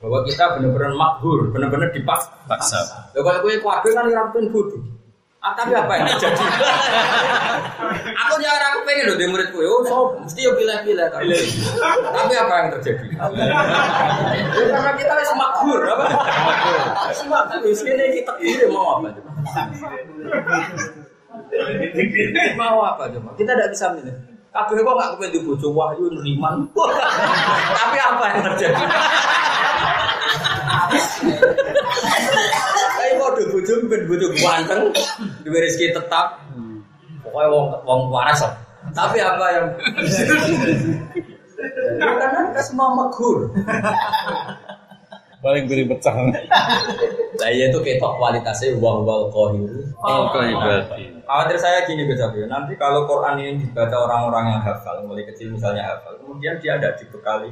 bahwa kita benar-benar makbur, benar-benar dipaksa. Paksa. Ya kalau kuabe kan ora pengen bodoh. Ah, tapi apa yang terjadi? aku jangan aku pengen loh di muridku, oh so, mesti yo pilih-pilih. Tapi, tapi apa yang terjadi? Ya, karena kita harus makbur, apa? Makbur, sini kita ini mau apa? mau apa coba? Kita tidak bisa milih. Kabeh kok nggak kepengen di bojo wahyu neriman. Tapi apa yang terjadi? Bojo ben bojo ganteng, duwe rezeki tetap. Pokoknya wong wong waras lah. Tapi apa yang Ya, karena kita semua maghur. Paling beri pecah. Lah iya itu ketok kualitasnya wah wal qahir. Oh. Khawatir saya gini Gus Abi, nanti kalau Quran ini dibaca orang-orang yang hafal, mulai kecil misalnya hafal, kemudian dia ada dibekali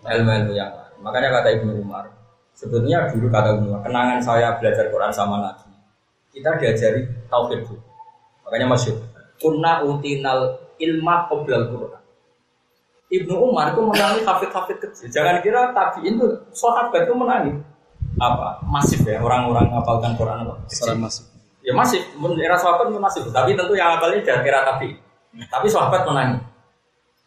ilmu-ilmu yang lain. Makanya kata Ibnu Umar, sebetulnya dulu kata Umar, kenangan saya belajar Quran sama Nabi, kita diajari tauhid dulu. Makanya masyur, kunna utinal ilma qoblal Quran. Ibnu Umar itu menangi hafid-hafid kecil. Jangan kira tabiin itu sahabat itu menangi apa masif ya orang-orang ngapalkan Quran apa Secara masuk. Ya masih, mun era sahabat itu masih, tapi tentu yang apalnya jangan kira tapi. Tapi sahabat menangis.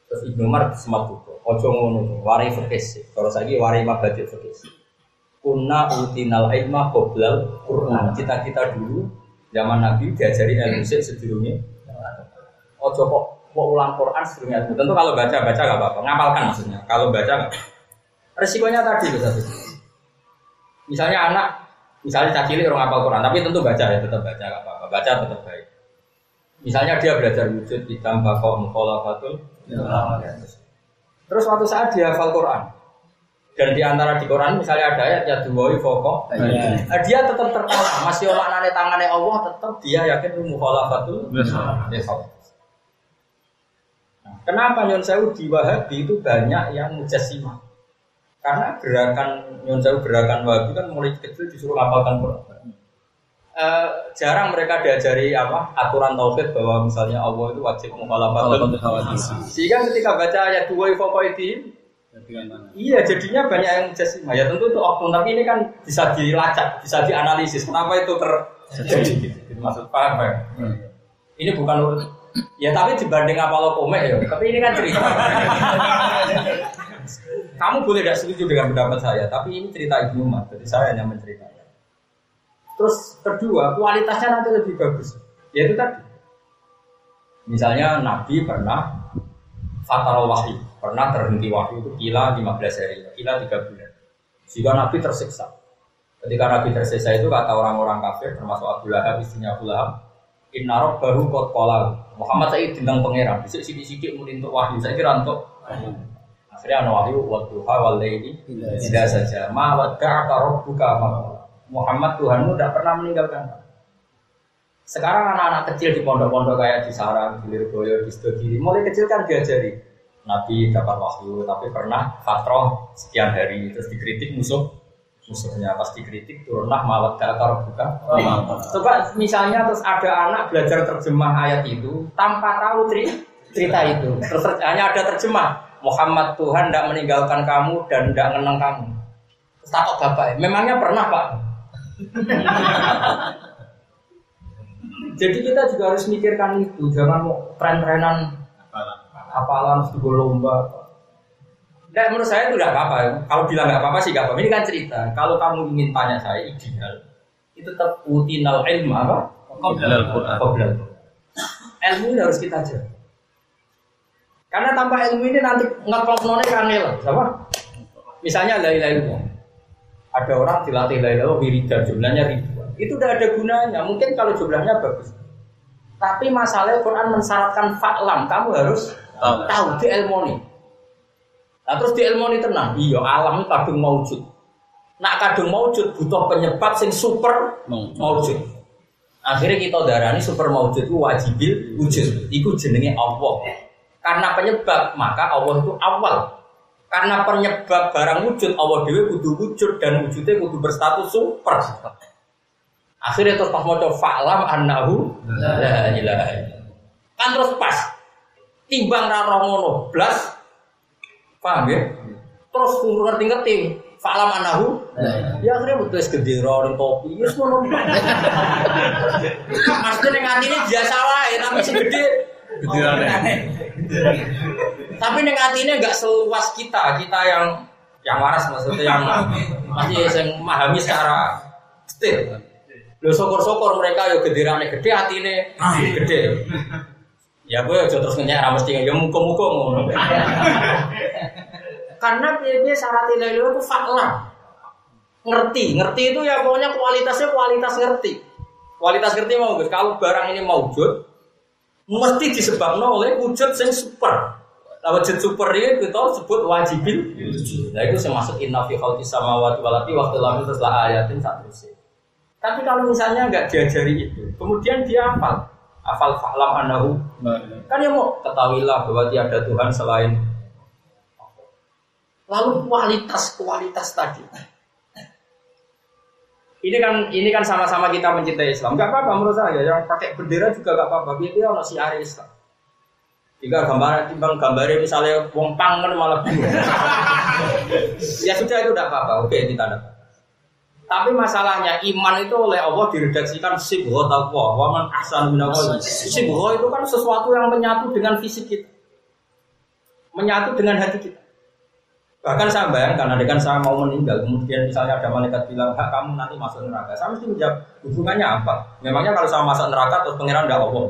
Terus Ibnu Umar semat buku, ojo ngono, warai fikis. Kalau saya warai mabadi fikis. Kunna utinal ilma qoblal Quran. Kita kita dulu zaman Nabi diajari ilmu sik sedurunge. Ojo kok kok ulang Quran sedurunge ilmu. Tentu kalau baca baca gak apa-apa, ngapalkan maksudnya. Kalau baca nggak. Resikonya tadi loh satu. Misalnya anak Misalnya cacili orang hafal Quran, tapi tentu baca ya, tetap baca nggak apa-apa, baca tetap baik. Misalnya dia belajar wujud hitam bakok mukhalafatul. Terus suatu saat dia hafal Quran. Dan di antara di Quran misalnya ada ayat ya duwai foko. Iya. Nah, dia tetap tertanam, masih maknanya tangannya Allah tetap dia yakin mukhalafatul. Biasa. Nah, kenapa Nyon Sewu di Wahabi itu banyak yang mujassimah? Karena gerakan Nyon Sewu gerakan Wahabi kan mulai kecil disuruh hafalkan Quran. Eh, jarang mereka diajari apa aturan tauhid bahwa misalnya Allah itu wajib mukhalafatul. Sehingga ketika baca ayat dua itu Iya, jadinya banyak yang mujassimah. Ya tentu itu oknum, tapi ini kan bisa dilacak, bisa dianalisis. Kenapa itu terjadi? Gitu. Maksud paham ya? Ini bukan urut. Ya tapi dibanding apa lo komik ya. Tapi ini kan cerita. Kamu boleh tidak setuju dengan pendapat saya, tapi ini cerita Ibnu Umar. Jadi saya hanya menceritakan. Terus kedua, kualitasnya nanti lebih bagus. Yaitu tadi. Misalnya Nabi pernah fatal wahyu, pernah terhenti wahyu itu kila 15 hari, kila 3 bulan. Jika Nabi tersiksa. Ketika Nabi tersiksa itu kata orang-orang kafir termasuk Abu Lahab, istrinya Abu Lahab, Inna baru kot kola Muhammad saya tentang pangeran. Bisa sidik-sidik mulai untuk wahyu. Saya kira untuk Akhirnya ada wahyu Waktu hawal ini Tidak saja. Ma wadda buka Muhammad Tuhanmu tidak pernah meninggalkan sekarang anak-anak kecil di pondok-pondok kayak di Sarang, di Lirboyo, di Studi, mulai kecil kan diajari Nabi dapat wahyu, tapi pernah fatroh sekian hari terus dikritik musuh musuhnya pas dikritik turunlah mawat kata buka. Coba misalnya terus ada anak belajar terjemah ayat itu tanpa tahu cerita itu, terus hanya ada terjemah Muhammad Tuhan tidak meninggalkan kamu dan tidak mengenang kamu. Terus takut bapak, memangnya pernah pak? Jadi kita juga harus mikirkan itu, jangan mau tren-trenan apalan sebuah lomba. Dan menurut saya itu tidak apa-apa. Kalau bilang nggak apa-apa sih nggak apa-apa. Ini kan cerita. Kalau kamu ingin tanya saya ideal, itu tetap utinal ilmu apa? Qoblal Ilmu ini harus kita jaga. Karena tanpa ilmu ini nanti ngeklop none kanel, apa? Misalnya la ilaha Ada orang dilatih la ilaha wiridan jumlahnya ribuan. Itu udah ada gunanya. Mungkin kalau jumlahnya bagus. Tapi masalahnya Quran mensyaratkan faklam. Kamu harus tahu, tahu di ilmoni. Nah terus di ilmoni tenang. Iya alam itu kadung maujud. Nak kadung maujud butuh penyebab sing super maujud. Akhirnya kita darani super maujud itu wajibil wujud. Iku jenenge Allah. Karena penyebab maka Allah itu awal. Karena penyebab barang wujud Allah dewi kudu wujud dan wujudnya kudu berstatus super. Akhirnya terus pas mau coba faklam anahu la ilaha Kan terus pas. Timbang raro ngono blas. Paham ya? Terus ngerti-ngerti faklam anahu ya akhirnya betul gede ning topi ya semua Maksudnya ning ini biasa wae tapi sing gede gede Tapi ning ini enggak seluas kita, kita yang yang waras maksudnya yang masih yang memahami secara detail. Lo sokor-sokor mereka yo gedirane gede ini gede. Ya gue aja terus ngenyek ra mesti ya muka-muka ngono. Karena piye syarat ilahi itu fakla. Ngerti, ngerti itu ya pokoknya kualitasnya kualitas ngerti. Kualitas ngerti mau Gus, kalau barang ini mau wujud mesti disebabkan oleh wujud yang super. Nah, wujud super ini kita sebut wajibil. Nah itu termasuk inna fi khalqis samawati wal ardi wa terus lah ayatin satu sih. Tapi kalau misalnya nggak diajari itu, kemudian dia hafal, hafal fahlam anahu, kan ya mau ketahuilah bahwa tiada Tuhan selain Lalu kualitas kualitas tadi. Ini kan ini kan sama-sama kita mencintai Islam. Gak apa-apa menurut saya. Yang pakai bendera juga gak apa-apa. Biar dia ono si Islam. Jika gambar timbang gambarnya misalnya wong pangan malah ya sudah itu tidak apa-apa. Oke, ditanda. Tapi masalahnya iman itu oleh Allah diredaksikan sibho taqwa wa man ahsan minallah. Sibho itu kan sesuatu yang menyatu dengan fisik kita. Menyatu dengan hati kita. Bahkan saya bayangkan, ada kan saya mau meninggal, kemudian misalnya ada malaikat bilang, hak kamu nanti masuk neraka. Saya mesti menjawab, hubungannya apa? Memangnya kalau saya masuk neraka, terus pangeran tidak Allah.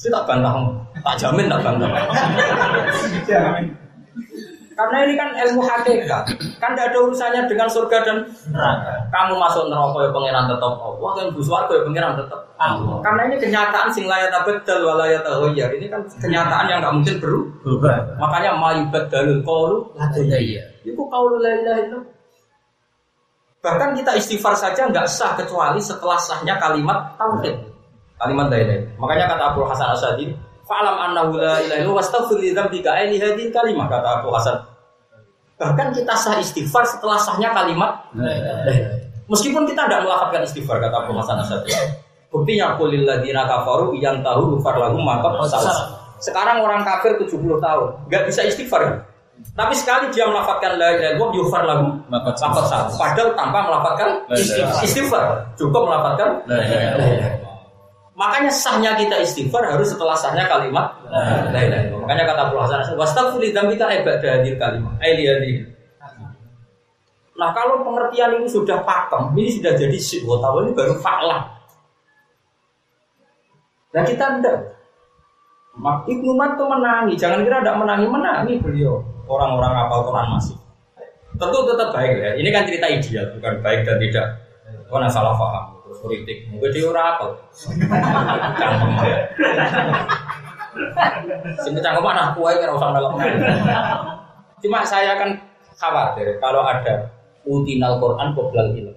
Saya tak bantah, tak jamin tak bantah. Karena ini kan ilmu hakikat, kan tidak ada urusannya dengan surga dan neraka. Kamu masuk neraka ya pangeran tetap Allah, kan bus warga ya pangeran tetap Allah. Karena ini kenyataan sing layat abdal walayat ya. Ini kan kenyataan yang nggak mungkin berubah. Makanya mayubat dalil kaulu iya. Itu kaulu la itu. Bahkan kita istighfar saja nggak sah kecuali setelah sahnya kalimat tauhid. Kalimat la Makanya kata Abu Hasan Asyadi, Fa'lam annahu la ilaha illallah wastaghfir li dzambika ini hadhihi kalimah kata Abu Hasan. Bahkan kita sah istighfar setelah sahnya kalimat. Meskipun kita tidak melakukan istighfar kata Abu Hasan Asyadi. Buktinya kulil ladina kafaru yang tahu ghufar lahum maka Sekarang orang kafir 70 tahun, nggak bisa istighfar. Tapi sekali dia melafatkan la ilaha illallah yufar lahum maka Padahal tanpa melafatkan istighfar, cukup melafatkan la ilaha Makanya sahnya kita istighfar harus setelah sahnya kalimat la ilaha illallah. Makanya kata Abu Hasan, "Wastaghfir dzambika ibadah hadil kalimat." Ai Nah kalau pengertian ini sudah pakem, ini sudah jadi tahu ini baru faklah. Nah kita. Mak Ibnu Mat tuh menangi, jangan kira tidak menangi, menangi beliau. Orang-orang apal Quran masih. Tentu tetap baik ya. Ini kan cerita ideal, bukan baik dan tidak. Kau salah paham, politik. Mungkin dia orang apal. Cangkem ya. Sini cangkem anak kue kira usah melok. Cuma saya kan khawatir kalau ada utinal Quran qoblal ilm.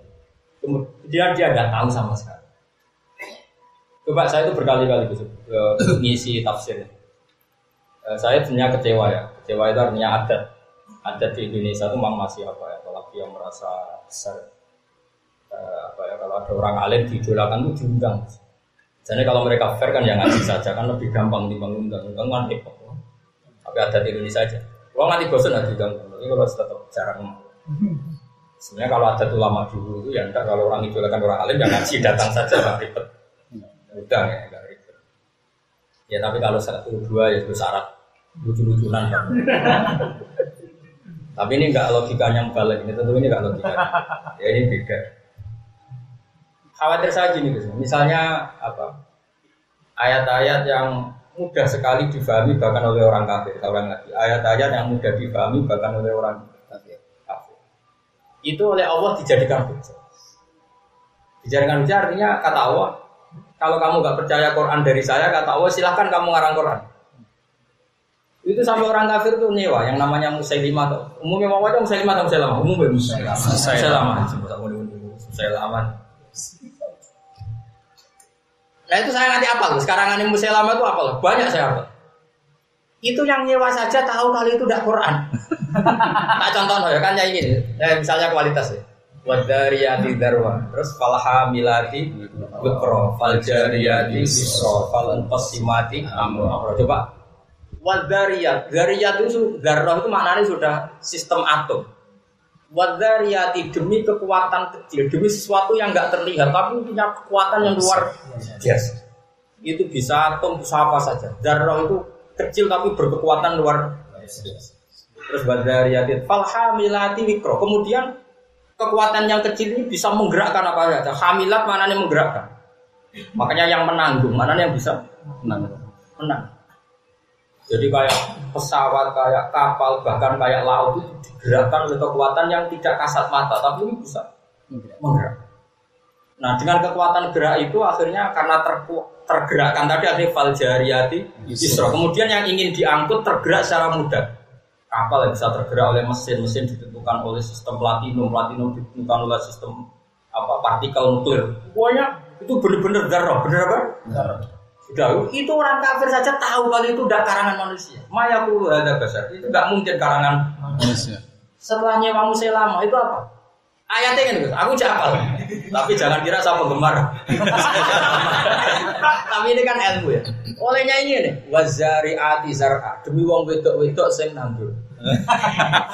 Kemudian dia tidak tahu sama sekali. Coba saya itu berkali-kali ngisi tafsir. Eh, saya punya kecewa ya. Kecewa itu artinya adat. Adat di Indonesia itu memang masih apa ya, apalagi yang merasa besar. Eh, apa ya, kalau ada orang alim diidolakan itu diundang. Jadi kalau mereka fair kan ya ngaji saja kan lebih gampang dibanding undang undang kan repot. Tapi adat di Indonesia aja. Kalau nanti bosan nanti undang tapi kalau tetap jarang. Sebenarnya kalau ada ulama dulu itu ya enggak kalau orang itu kan orang alim yang ngaji datang saja nggak ribet. Udah ya enggak ribet. Ya tapi kalau satu dua ya itu syarat lucu-lucunan kan. tapi ini enggak logikanya balik ini tentu ini enggak logika. Ya ini beda. Khawatir saya gini guys. Misalnya apa? Ayat-ayat yang mudah sekali difahami bahkan oleh orang kafir. Orang lagi ayat-ayat yang mudah difahami bahkan oleh orang itu oleh Allah dijadikan hujah. Dijadikan hujah artinya kata Allah, kalau kamu nggak percaya Quran dari saya, kata Allah silahkan kamu ngarang Quran. Itu sampai orang kafir tuh nyewa yang namanya Musailimah tuh. Umumnya mau aja Musailimah atau Musailamah? Umumnya Musailamah. Musailamah. Musailamah. Nah itu saya nanti apa loh? Sekarang ini Musailamah itu apa loh? Banyak saya apa? Itu yang nyewa saja tahu kali itu tidak Quran. tak contoh ya kan ya ini. Eh, misalnya kualitas ya. Wadariyati darwa Terus falhamilati Bukro Faljariyati Bisro Falantasimati Amro Coba Wadariyat Dariyat itu Darroh itu maknanya sudah sistem atom Wadariyati demi kekuatan kecil Demi sesuatu yang nggak terlihat Tapi punya kekuatan yang luar biasa Itu bisa atom, apa saja Darroh itu kecil tapi berkekuatan luar biasa Terus badariyatin falhamilati mikro. Kemudian kekuatan yang kecil ini bisa menggerakkan apa saja. Hamilat mana yang menggerakkan. Makanya yang menanggung, mana yang bisa menang. Menang. Jadi kayak pesawat, kayak kapal, bahkan kayak laut itu digerakkan oleh kekuatan yang tidak kasat mata, tapi ini bisa menggerak. Nah dengan kekuatan gerak itu akhirnya karena ter, tergerakkan tadi ada faljariyati isro. Kemudian yang ingin diangkut tergerak secara mudah kapal yang bisa tergerak oleh mesin, mesin ditentukan oleh sistem platinum, platinum ditentukan oleh sistem apa partikel nuklir. Pokoknya itu benar-benar darah, benar apa? Darah. Sudah, itu orang kafir saja tahu kalau itu tidak karangan manusia. Maya puluh ada besar, itu tidak mungkin karangan manusia. Setelah nyewa lama itu apa? Ayatnya kan, aku capal. Tapi jangan kira saya penggemar. Tapi ini kan ilmu ya. Olehnya ini nih, wazari ati zar'a. Demi wong wedok wedok sing nandur.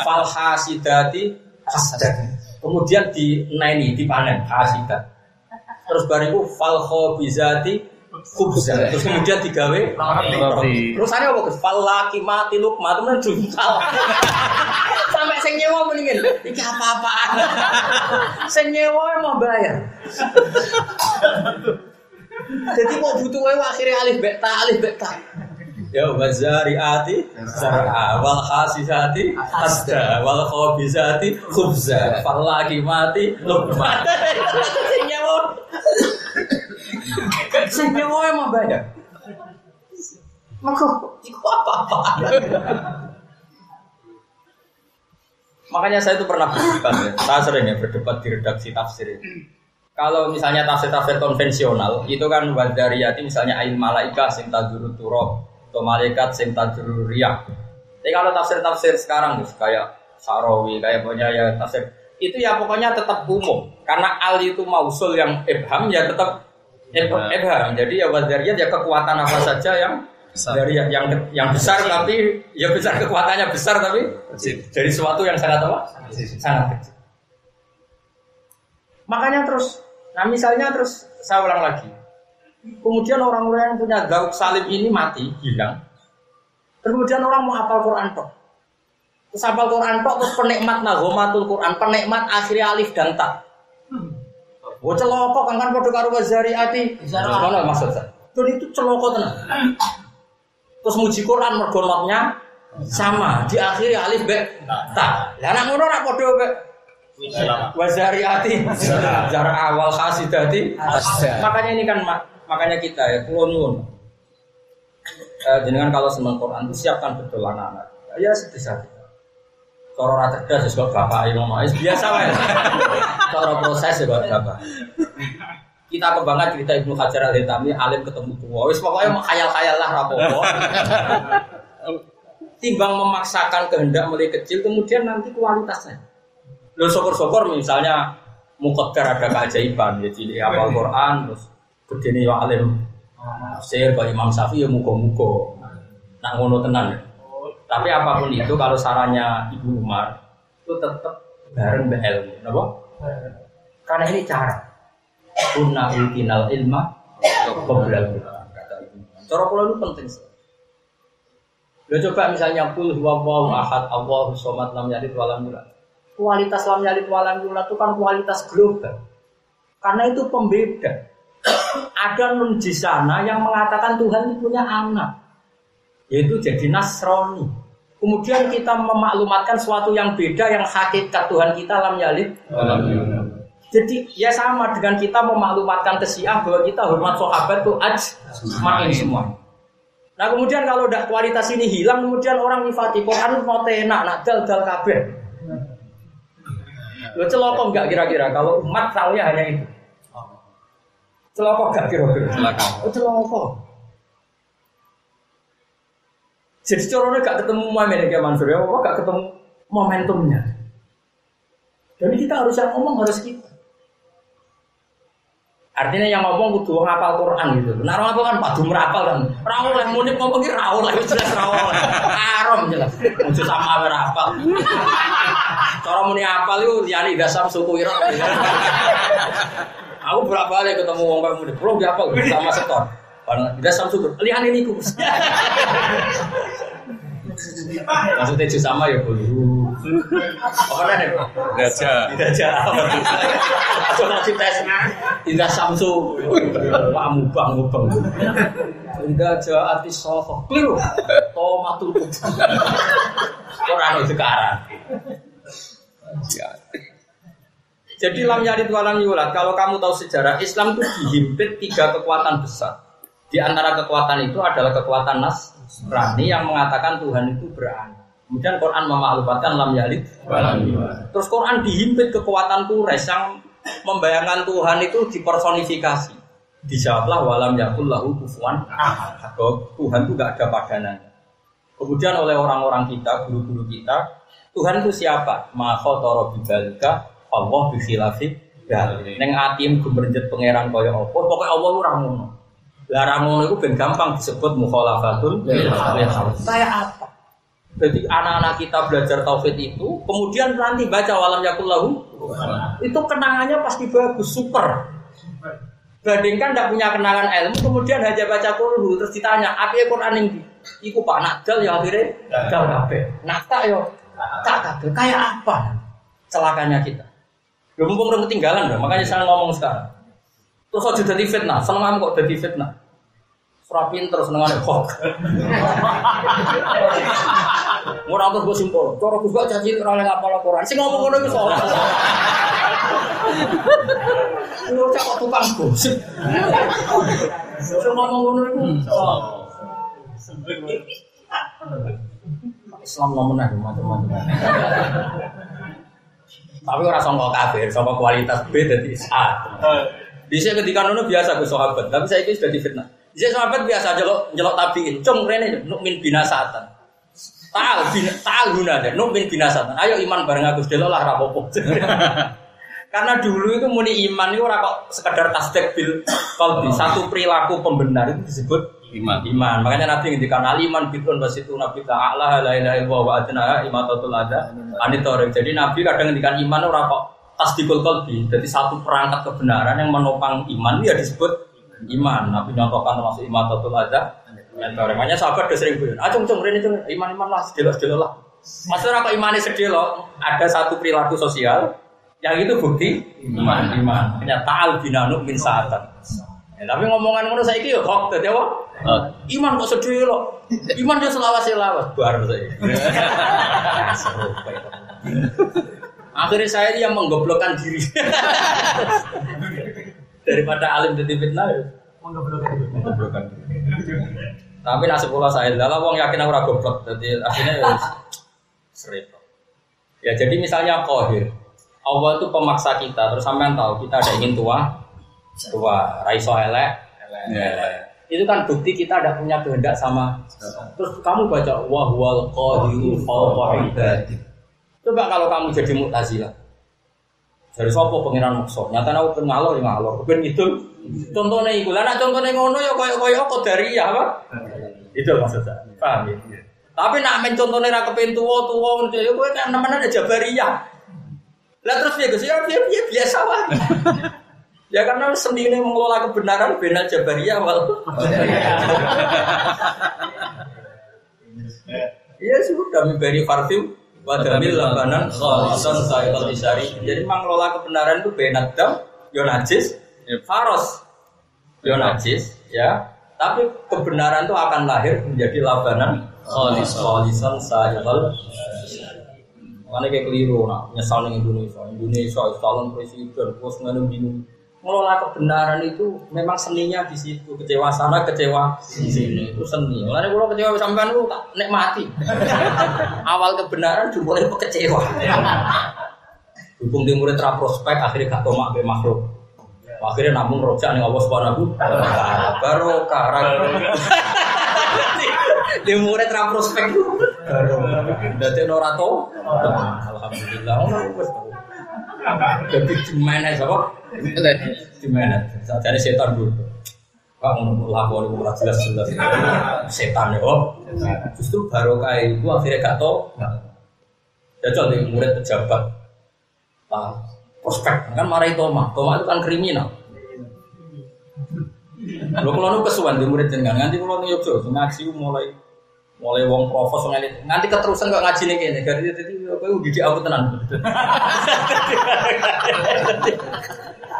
Fal hasidati hasad. Kemudian di naini dipanen hasidat. Terus bariku fal khobizati khubza. Terus kemudian digawe roti. Terus ada apa? Fal laki mati lukma temen juntal. Sampai sing nyewa mendingin. Iki apa-apaan. sing nyewa mau bayar. Jadi mau butuh wae akhirnya alif beta alif beta. Ya wazariati zar'a wal khasisati hasda wal khabisati khubza fal mati luqma. Sing nyewa. Sing nyewa mau bayar. Maka itu apa-apa. Makanya saya itu pernah berdebat ya. Saya sering ya berdebat di redaksi tafsir ini. Kalau misalnya tafsir-tafsir konvensional itu kan wadariyati misalnya ain malaika sing taduru turab atau malaikat sing taduru riyak. Tapi kalau tafsir-tafsir sekarang nih kayak Sarawi kayak punya ya tafsir itu ya pokoknya tetap umum karena al itu mausul yang ibham ya tetap ibham. Jadi ya wadariyat ya kekuatan apa saja yang besar. dari yang yang, yang besar tapi ya besar kekuatannya besar tapi dari sesuatu yang sangat apa? Sangat kecil. Makanya terus, nah misalnya terus saya ulang lagi. Kemudian orang-orang yang punya gauk salim ini mati, hilang. Kemudian orang mau hafal Quran toh. Terus hafal Quran tok terus penikmat nagomatul Quran, penikmat akhirnya alif dan tak. Oh celoko kan kan padha karo wazariati. Ngono maksud saya. Dan itu celoko tenan. Terus muji Quran mergo notnya sama, diakhiri alif be tak. Lah nek ngono ora padha be wazariati. Jar awal khasidati. Makanya ini kan mak- makanya kita ya kulo nyuwun. Eh, jenengan kalau seneng Quran itu siapkan betul anak-anak. Ya sebisa kita. Cara ora cerdas ya kok bapak ngomong wis biasa wae. Cara proses ya bapak. Kita kebanggaan cerita Ibnu Hajar al Hitami alim ketemu tua. Wis pokoknya mau khayal-khayal lah rapopo. Timbang memaksakan kehendak mulai kecil kemudian nanti kualitasnya. Lo syukur-syukur misalnya mukoddar ada keajaiban ya cilik apal Quran terus gede nih alim tafsir Pak Imam Syafi'i ya mugo-mugo. Nak ngono tenan ya. Tapi apa pun itu kalau sarannya Ibu Umar itu tetap bareng be ilmu, napa? Karena ini cara. Kunna utinal ilma qabla kata Ibu. Cara kula itu penting sekali. Lo coba misalnya kul huwallahu ahad Allahu somad lam yalid wa lam yulad. Kualitas lam yalid wa lam yulad itu kan kualitas global. Karena itu pembeda. Ada nun di sana yang mengatakan Tuhan itu punya anak yaitu jadi Nasrani. Kemudian kita memaklumatkan sesuatu yang beda yang hakikat Tuhan kita lam yalid. Jadi ya sama dengan kita memaklumatkan ke Syiah bahwa kita hormat sahabat itu aj main semua. Nah kemudian kalau udah kualitas ini hilang, kemudian orang nifati Quran mau tenak, nak dal dal kabeh. Lo celoko enggak kira-kira kalau umat tahunya hanya itu? Celoko enggak kira-kira? Celoko. Jadi corone gak ketemu momen kayak Mansur ya, apa gak ketemu momentumnya. Jadi kita harus yang ngomong harus kita. Artinya yang ngomong kudu wong hafal Quran gitu. Nah, orang apa kan padu merapal kan. Ra oleh muni ngomong ki ra oleh jelas ra oleh. Haram jelas. Ojo sama ae ra hafal. Cara muni hafal iku liyane dasam suku ira. Aku berapa kali ketemu wong kayak muni, "Bro, dia hafal sama setor." Karena dasam suku. Liyane niku. Maksudnya jus sama ya boleh. Apa nih? Gajah. Tidak jawab. Coba si tes. Tidak samsu. Pak mubang mubang. Tidak jawab ati soho. Keliru. Tomatul. Orang itu sekarang. Jadi lam yalid walam yulad. Kalau kamu tahu sejarah Islam itu dihimpit tiga kekuatan besar. Di antara kekuatan itu adalah kekuatan Nasrani yang mengatakan Tuhan itu beranak. Kemudian Quran memaklumatkan lam yalid. Terus Quran dihimpit kekuatan Quraisy yang membayangkan Tuhan itu dipersonifikasi. Dijawablah walam yakul lahu kufuwan ahad. Bahwa Tuhan itu gak ada padanannya. Kemudian oleh orang-orang kita, guru-guru kita, Tuhan itu siapa? Ma khotoro bibalika Allah bikhilafi Neng atim gemerjet pangeran kaya apa? Pokoknya Allah itu ramono. Lah ramono itu ben gampang disebut mukhalafatul Kayak apa? Jadi anak-anak kita belajar tauhid itu, kemudian nanti baca walam yakullahu, itu kenangannya pasti bagus, super. Bandingkan tidak punya kenangan ilmu, kemudian hanya baca kulhu, terus ditanya, apa ya Quran ini? Iku pak nakdal ya akhirnya dal kabeh. Nakta yo tak kabeh. Kayak apa? Celakanya kita. Lu mumpung udah ketinggalan makanya saya ngomong sekarang. Terus aja jadi fitnah, seneng kok jadi fitnah. Surah pinter seneng ada kok. Mau terus gue simpul, cara gue gak janji orang yang ngapal Quran. Sing ngomong ngono itu soal. Lu cak kok tukang gosip. Sing ngomong ngono itu. Islam ngomong aja macam-macam. Tapi orang songkok kafir, songkok kualitas B jadi A. Sini ketika nono biasa ke sahabat, tapi saya ini sudah difitnah. Di sini sahabat biasa jelok jelok tabiin, cung rene nukmin binasatan. Taal bin taal guna deh, nukmin binasatan. Ayo iman bareng aku delok lah rapopo. Karena dulu itu muni iman itu ora kok sekedar tasdek bil qalbi, satu perilaku pembenar itu disebut Iman. iman. Makanya Nabi ngendikan aliman bitun wasitu nabi ta'ala la ilaha illallah wa adna imatatul ada anitorik. Jadi Nabi kadang ngendikan iman ora kok tasdikul qalbi. Jadi satu perangkat kebenaran yang menopang iman ya disebut iman. Nabi nyontohkan termasuk imatatul ada anitorik. Makanya sahabat udah sering bilang, "Ah cung cung rene cung iman-iman lah, jelas-jelas lah." Maksudnya apa imannya sedih loh? Ada satu perilaku sosial yang itu bukti iman. Iman. Hanya ta'al binanuk min saatan. Ya, tapi ngomongan ngono saya yo kok dadi apa? Oh. Iman kok sedih loh. Iman dia selawas selawas bar saya. Akhirnya saya yang menggoblokkan diri. Daripada alim jadi fitnah ya. Menggoblokkan diri. Tapi nasib pula saya, dalam wong yakin aku ragu goblok, jadi akhirnya ya serip. Ya jadi misalnya kohir, Allah itu pemaksa kita, terus sampean tahu kita ada ingin tua, tua, raiso elek, elek. Itu kan bukti kita ada punya kehendak sama. Terus kamu baca wahwal qahiru fawqa ibadi. Coba kalau kamu jadi mutazilah. Dari sopo pengiran makso, nyata aku pengen ngalor ya ngalor, pengen itu. Contohnya itu, lah nah contohnya ngono ya koyo koyo kok dari ya apa? Itu maksudnya, paham ya? Tapi nak main contohnya ra kepen tuwa tuwa ngono ya kowe kan nemenan aja jabariyah. Lah terus ya Gus ya ya, ya biasa wae. ya karena sendiri mengelola kebenaran bena jabariyah wal. Iya sudah memberi parfum wadamil labanan khalisan sa'iqal disari. Jadi mengelola kebenaran itu benat dam, yo najis, faros, yo najis, ya. Tapi kebenaran itu akan lahir menjadi labanan khalisan. sa'iqal Mana kayak keliru, nak. Nyesal nih Indonesia, Indonesia calon presiden, bos nganu bingung. Ngelola kebenaran itu memang seninya di situ, kecewa sana, kecewa di sini itu seni. Makanya kalau kecewa sampean itu tak nikmati. Awal kebenaran dimulai kecewa. Dukung timur tra prospek akhirnya gak tomak be makhluk. Akhirnya namun rojak nih Allah Subhanahu baru karang. Di murid ra prospek baru. Dadi ora to. Alhamdulillah ono wis tau. Jadi gimana apa? Gimana? Jadi setan dulu. Pak ngono lakon iku ora jelas-jelas. Setan ya. Justru barokah itu akhirnya gak tau. Jajal di murid pejabat. Ah, prospek kan marahi Toma. Toma itu kan kriminal. Lo kalau nu kesuwan di murid jenengan nganti kalau nu yuk ngaji mulai mulai wong profos nganti nganti keterusan kok ngaji nih kayaknya jadi apa udah di aku tenan.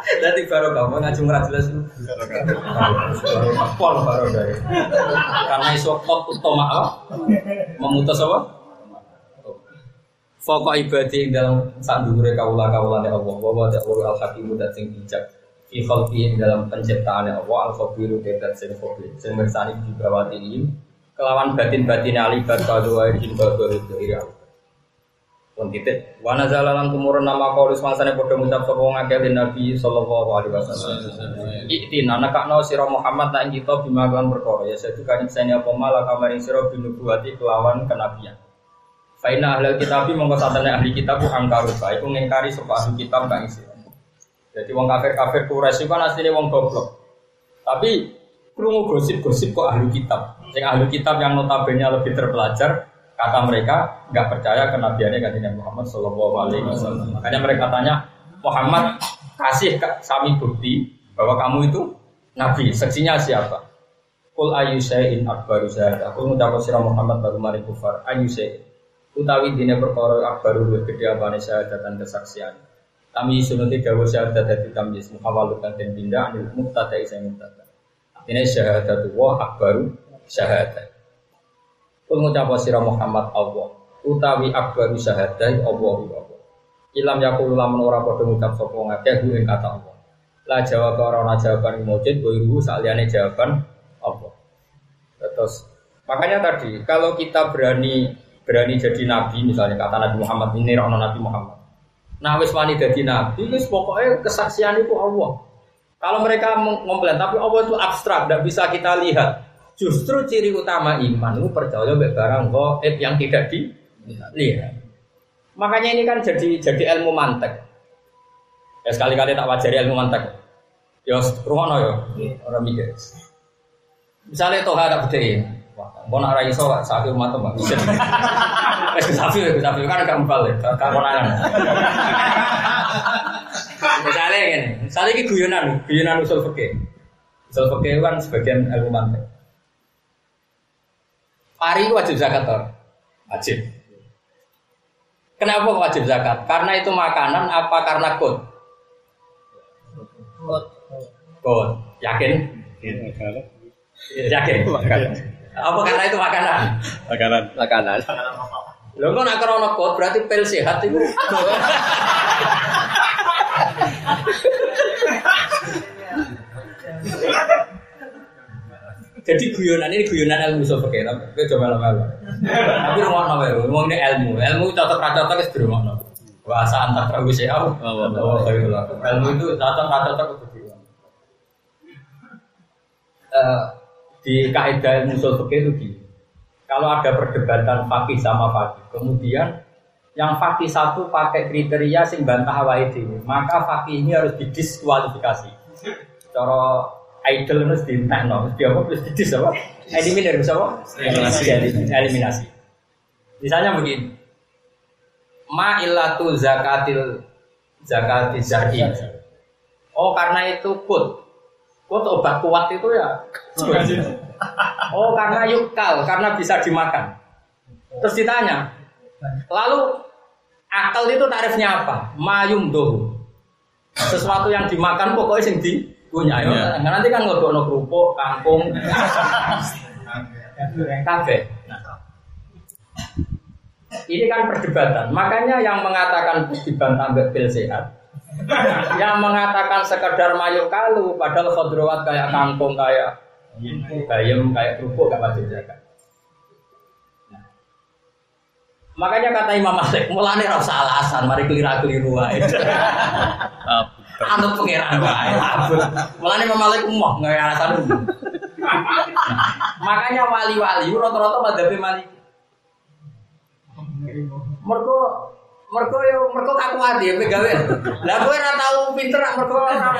Jadi baru kamu ngaji murah jelas itu. Pol baru dari. Karena isu kok utama apa? Memutus apa? Foko ibadi dalam saat dulu kaula kaula Allah bahwa ada Allah al hakimu dan sing bijak fi khalqi dalam penciptaan Allah al khabiru dan sing khabir sing mersani di bawah ini kelawan batin batin alibat kado air jin kado itu iri pun titik wana zalalan tumurun nama kaulis masane podo ngucap sopo ngakeli nabi sallallahu alaihi wasallam nana kakno siro Muhammad nak kita bimakan berkoro ya saya juga nyesanya pemala kamaring siro binubuati kelawan kenabian Faina ahli kitab mongko satene ahli kitab ku angkaru bae ku sapa ahli kitab kang. Jadi wong kafir-kafir Quraisy kan asline wong goblok. Tapi krungu gosip-gosip kok ahli kitab. Sing ahli kitab yang notabene lebih terpelajar, kata mereka nggak percaya kenabiannya Nabi Muhammad Shallallahu Alaihi Wasallam. Makanya mereka tanya Muhammad kasih kami bukti bahwa kamu itu nabi. Seksinya siapa? Kul ayu in akbaru syahadah. Kul ngucap sira Muhammad baru mari kufar. Ayu utawi dine perkara akbaru luwih gedhe apane syahadat dan kesaksian. Kami sunuti dawa syahadat dadi tamyiz muhawal kan den pindah anil mubtada isa mubtada. Ini syahadat wa akbaru syahadat. Kul ngucap sira Muhammad Allah utawi akbaru syahadat Allah Allah. Ilam yakul lamun ora padha ngucap sapa ngakeh kata Allah. La jawab ora ana jawaban mujid goiru saliyane jawaban Allah. Terus makanya tadi kalau kita berani berani jadi nabi misalnya kata Nabi Muhammad ini rono Nabi Muhammad. Nah wis wani jadi nabi, wis pokoknya kesaksian itu Allah. Kalau mereka mengkomplain, tapi Allah itu abstrak, tidak bisa kita lihat. Justru ciri utama iman itu percaya barang goib yang tidak dilihat. Makanya ini kan jadi jadi ilmu mantek. Ya sekali-kali tak wajari ilmu mantek. Ya rumah ya, orang mikir. Misalnya toha tak bedain, Mau nak rai so, sapi umat bisa. Wes sapi, sapi kan ya, gak konangan. Misalnya ini, misalnya ini guyonan, guyonan usul fikih. Usul fikih kan sebagian ilmu mantek. Pari itu wajib zakat tor, wajib. Kenapa wajib zakat? Karena itu makanan apa karena kod? Kod. Yakin? Yakin? Apa karena itu makanan? Makanan. Makanan. Lho kok nak krono kod berarti pil sehat itu. Jadi guyonan ini guyonan ilmu sofek ya, tapi coba malu Tapi rumah nawa ya, ngomong ini ilmu, ilmu cocok rata cocok itu rumah nawa. Bahasa antar prabu siapa? Oh, Oh, khairullah. Ilmu itu cocok rata cocok itu di rumah. Eh, Di kaidah sofek itu gini. Kalau ada perdebatan fakih sama fakih, kemudian yang fakih satu pakai kriteria sing bantah awal itu, maka fakih ini harus didiskualifikasi. Cara idol harus dintekno, mesti apa? Terus didis apa? Eliminir apa? Eliminasi. Eliminasi. Misalnya begini. Ma illatu zakatil zakati zar'i. Oh karena itu kut. Kut obat kuat itu ya. Oh karena yukal, karena bisa dimakan. Terus ditanya, lalu akal itu tarifnya apa? Mayum dohu. Sesuatu yang dimakan pokoknya sing di punya. Iya. Nah, nanti kan ngodokno kerupuk, kangkung, kafe. Nah, ini kan perdebatan. Makanya yang mengatakan dibantah ambek pil sehat, yang mengatakan sekedar mayu kalu, padahal khodrowat kayak kangkung, kayak bayam, kayak kerupuk gak wajib zakat. Makanya kata Imam Malik, mulane rasa alasan, mari keliru-keliru wae. Anut pengiran wae. abot. Mulane Imam Malik umah nggak alasan makanya wali-wali rata-rata madhabe Malik. Mergo mergo yo mergo kaku ati ya gawe. Lah kowe ora tau pinter rak mergo ora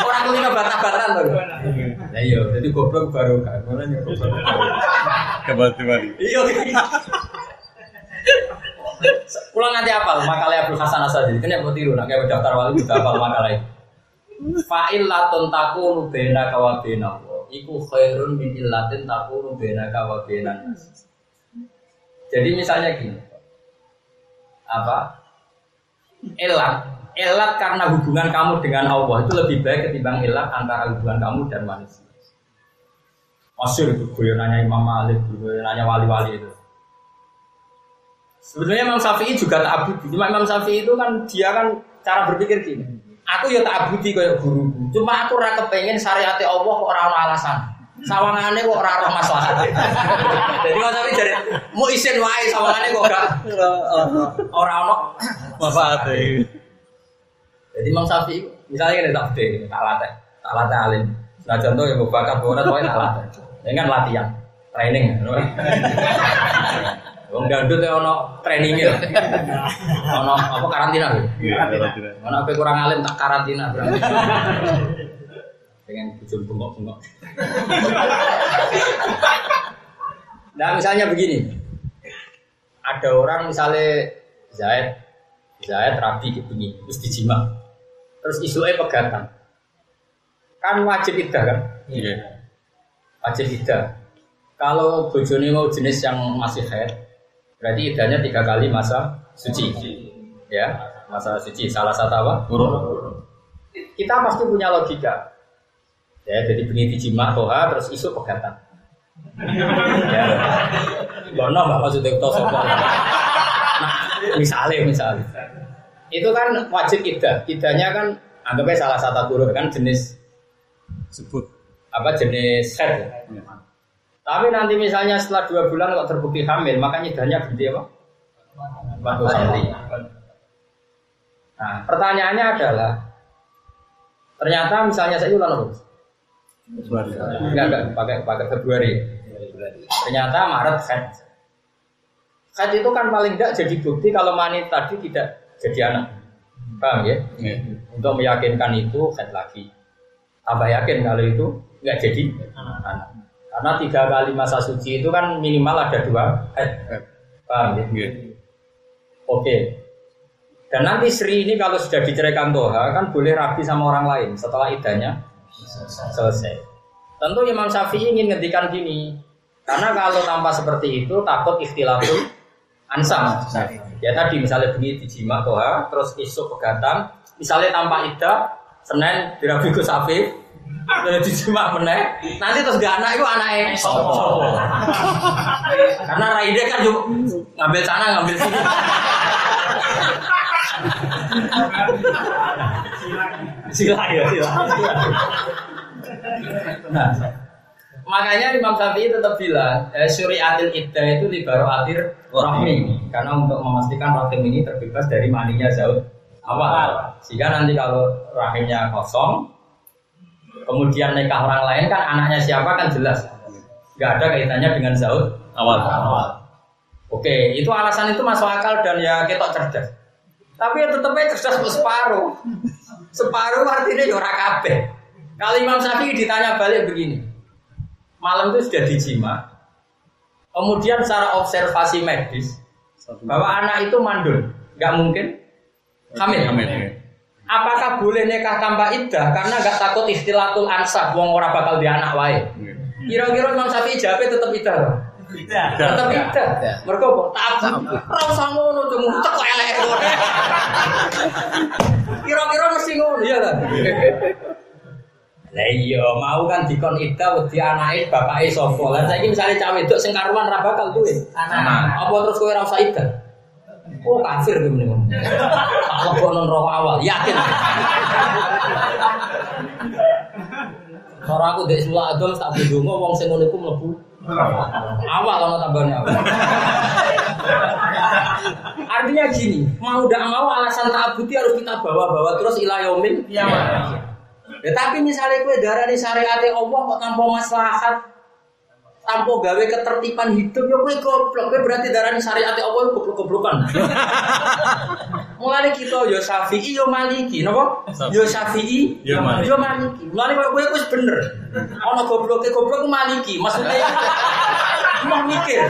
ora kulino bantah-bantahan to. Lah iya, dadi goblok baru kan. Mulane goblok. Kembali Iya. Pulang nanti apal makalah Abdul Hasan Asadi. Kena mau tiru nak kayak daftar wali juga apal makalah itu. Fa'il latun takunu bena kawa bena Iku khairun min illatin takunu bena kawa bena Jadi misalnya gini. Apa? Elat. Elat karena hubungan kamu dengan Allah itu lebih baik ketimbang elat antara hubungan kamu dan manusia. Masyur itu guyonannya Imam Malik, guyonannya wali-wali itu. Sebenarnya Imam Syafi'i juga tak abudi. Cuma Imam Syafi'i itu kan dia kan cara berpikir gini. Aku ya tak abudi kayak guru. Cuma aku ora kepengen syariat Allah kok ora ono alasan. Sawangane kok ora ono masalah. Jadi Imam Syafi'i jadi mau isin wae sawangane kok gak ora ono Manfaat Jadi Imam Syafi'i misalnya ini tak gede, tak latih, tak latih alim. Nah contoh yang bola pokoknya tak latih. Ini kan latihan, training. Wong dangdut ya ono trainingnya. Ono apa karantina lho. Ono apa kurang alim tak karantina berarti. Pengen bujur bengok-bengok. Nah misalnya begini, ada orang misalnya Zaid, Zaid rapi gitu nih, terus dijima, terus isunya pegatan, kan wajib idah kan? Iya. Wajib idah. Kalau bojone mau jenis yang masih haid, berarti idahnya tiga kali masa suci, ya masa suci. Salah satu apa? Kita pasti punya logika. Ya, jadi bengi dijima toha terus isu pegatan. ya. Bono mbak maksudnya itu sopo. Nah, misalnya misalnya. Itu kan wajib idah. Idahnya kan anggapnya salah satu huruf kan jenis Sebut. apa jenis head. ya. Tapi nanti misalnya setelah dua bulan kok terbukti hamil, makanya idahnya berhenti apa? 40 cm. Nah, pertanyaannya adalah ternyata misalnya saya ulang apa? Enggak, enggak, pakai pakai Februari. Ternyata Maret head. Head itu kan paling tidak jadi bukti kalau mani tadi tidak jadi anak. Paham ya? Iya. Untuk meyakinkan itu head lagi. Tambah yakin kalau itu nggak jadi anak. Karena tiga kali masa suci itu kan minimal ada dua head. Paham ya? Iya. Oke. Dan nanti Sri ini kalau sudah diceraikan Toha kan boleh rabi sama orang lain setelah idahnya selesai. Tentu Imam Syafi'i ingin ngendikan gini. Karena kalau tanpa seperti itu takut ikhtilaful ansam. Ya tadi misalnya bengi dijima toha, terus esok pegatan, misalnya tanpa ida, Senin dirabi Gus Afif, terus dijima meneh, nanti terus gak anak itu anaknya sopo. Karena Raide kan juga ngambil sana ngambil sini. sila ya sila. Nah, makanya Imam Syafi'i tetap bilang eh, syuriatil iddah itu libaro atir rahmi karena untuk memastikan rahim ini terbebas dari maninya zaud awal sehingga nanti kalau rahimnya kosong kemudian nikah orang lain kan anaknya siapa kan jelas nggak ada kaitannya dengan zaud Awal. Oke, itu alasan itu masuk akal dan ya kita cerdas. Tapi ya tetapnya cerdas separuh. Separuh artinya ya ora kabeh. Kalau Imam Syafi'i ditanya balik begini. Malam itu sudah dijima. Kemudian secara observasi medis bahwa anak itu mandul, nggak mungkin hamil. Amin. Apakah boleh nikah tanpa iddah karena nggak takut ikhtilatul ansab wong ora bakal di anak wae. Kira-kira Imam Syafi'i jawabnya tetap iddah. loh. Tetap iddah. Mereka kok tabu. Ora usah ngono cuma cek kok elek. Kira-kira mesti ngono ya kan. Lah iya mau kan dikon iddah wedi anake bapake sapa. Lah saiki misale cawe wedok sing karuan ra bakal duwe anak. Apa terus kowe ora usah iddah? Oh kafir gue mendingan. Tak lebok non roh awal, yakin. Kalau aku dek sebelah adol tak berdungo, wong sing ngono iku mlebu. Awal kalau tambahnya awal. Artinya gini, mau tidak mau alasan tabuti harus kita bawa-bawa terus ilayomin. Iya. Ya, tapi misalnya kue darah di syariat Allah kok tanpa maslahat, tanpa gawe ketertiban hidup ya kue goblok, kue berarti darah di syariat Allah goblok-goblokan. Mulai kita yo Syafi'i yo Maliki, napa? Yo Syafi'i Yo Maliki. yo. Mulai kowe kowe wis bener. Ana gobloke goblok Maliki, maksudnya mau mikir.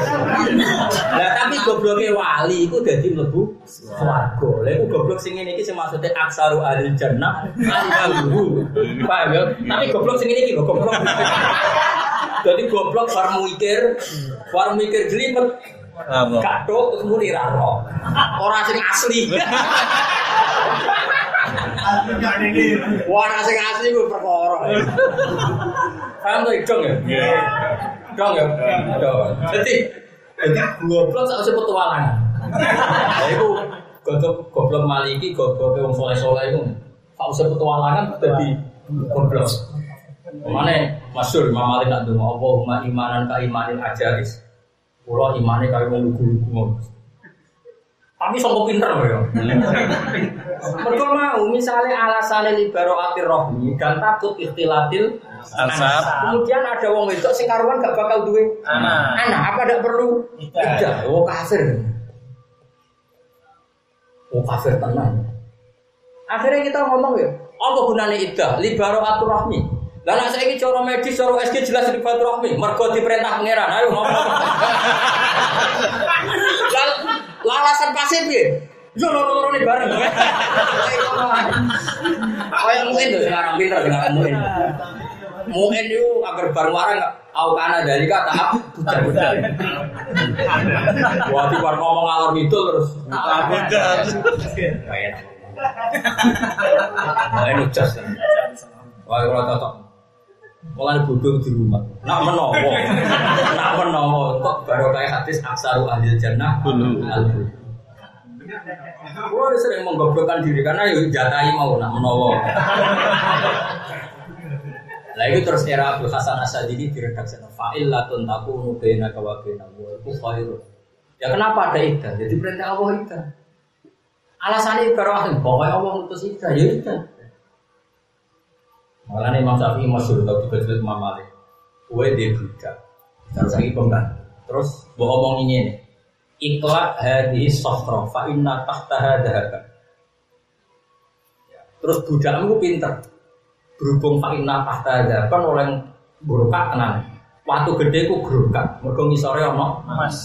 Lah tapi gobloke wali iku dadi mlebu swarga. Iku goblok sing ngene iki sing maksude aksaru ahli jannah allahu. Paham ya? Tapi goblok sing ngene iki goblok. Jadi goblok bar mikir, bar mikir jelimet. Kathok terus muni ra ro. Ora sing asli. Wah, ora sing asli ku perkara. Paham tuh dong ya? Iya. Dong ya? Dong. Jadi jadi goblok sak usah petualangan. Lah iku goblok goblok maliki goblok wong soleh-soleh iku. Sak usah petualangan dadi goblok. Mana masyur Imam Malik nak donga Allahumma imanan ka imanil ajaris. Kula imane kaya wong lugu-lugu. Tapi sangko pinter ya. Mergo mau misalnya alasannya libaro atir rohmi dan takut ikhtilatil Ansab. Kemudian ada wong wedok sing karuan gak bakal duwe Anak. anak, apa tidak perlu? Tidak. Oh kafir. Oh kafir tenang. Akhirnya kita ngomong ya, apa gunanya iddah? Libaro aturahmi. Lah nek saiki cara medis, cara SG jelas libaro rahmi. Mergo diperintah pangeran. Ayo ngomong. Lah lah alasan pasif piye? Yo loro-loro nih bareng. Kayak mungkin tuh sekarang pinter sekarang mungkin. Mungkin itu agar bareng warang au kana dari kata aku budak-budak. Wah, di bar ngomong ngalor itu terus. Budak. Kayak ini jas. Wah, ora cocok. Mulai bodoh di rumah. Nak menowo. Nak menowo. Kok baru kayak hadis aksaru ahli jannah. Gua sering menggoblokkan diri karena ya jatai mau nak menowo. Lah itu terus era Abdul Hasan Asadili di redaksi fa'il latun takunu baina ka wa baina wa itu khairun. Ya kenapa ada idah? Jadi perintah Allah idah. Alasannya ibarat pokoknya Allah ngutus idah, ya idah. Malah Imam Syafi'i masyhur tau juga Imam Malik. Kue dia budak. Terus lagi pembantu. Terus gua ngomong ini nih. Ikhla hadhihi sofra fa inna tahtaha dahaban. Terus budakmu pinter. Berhubung fa inna tahtaha dahaban oleh burukak tenan. Waktu gede ku gerukak. Mergo ngisore ono Mas.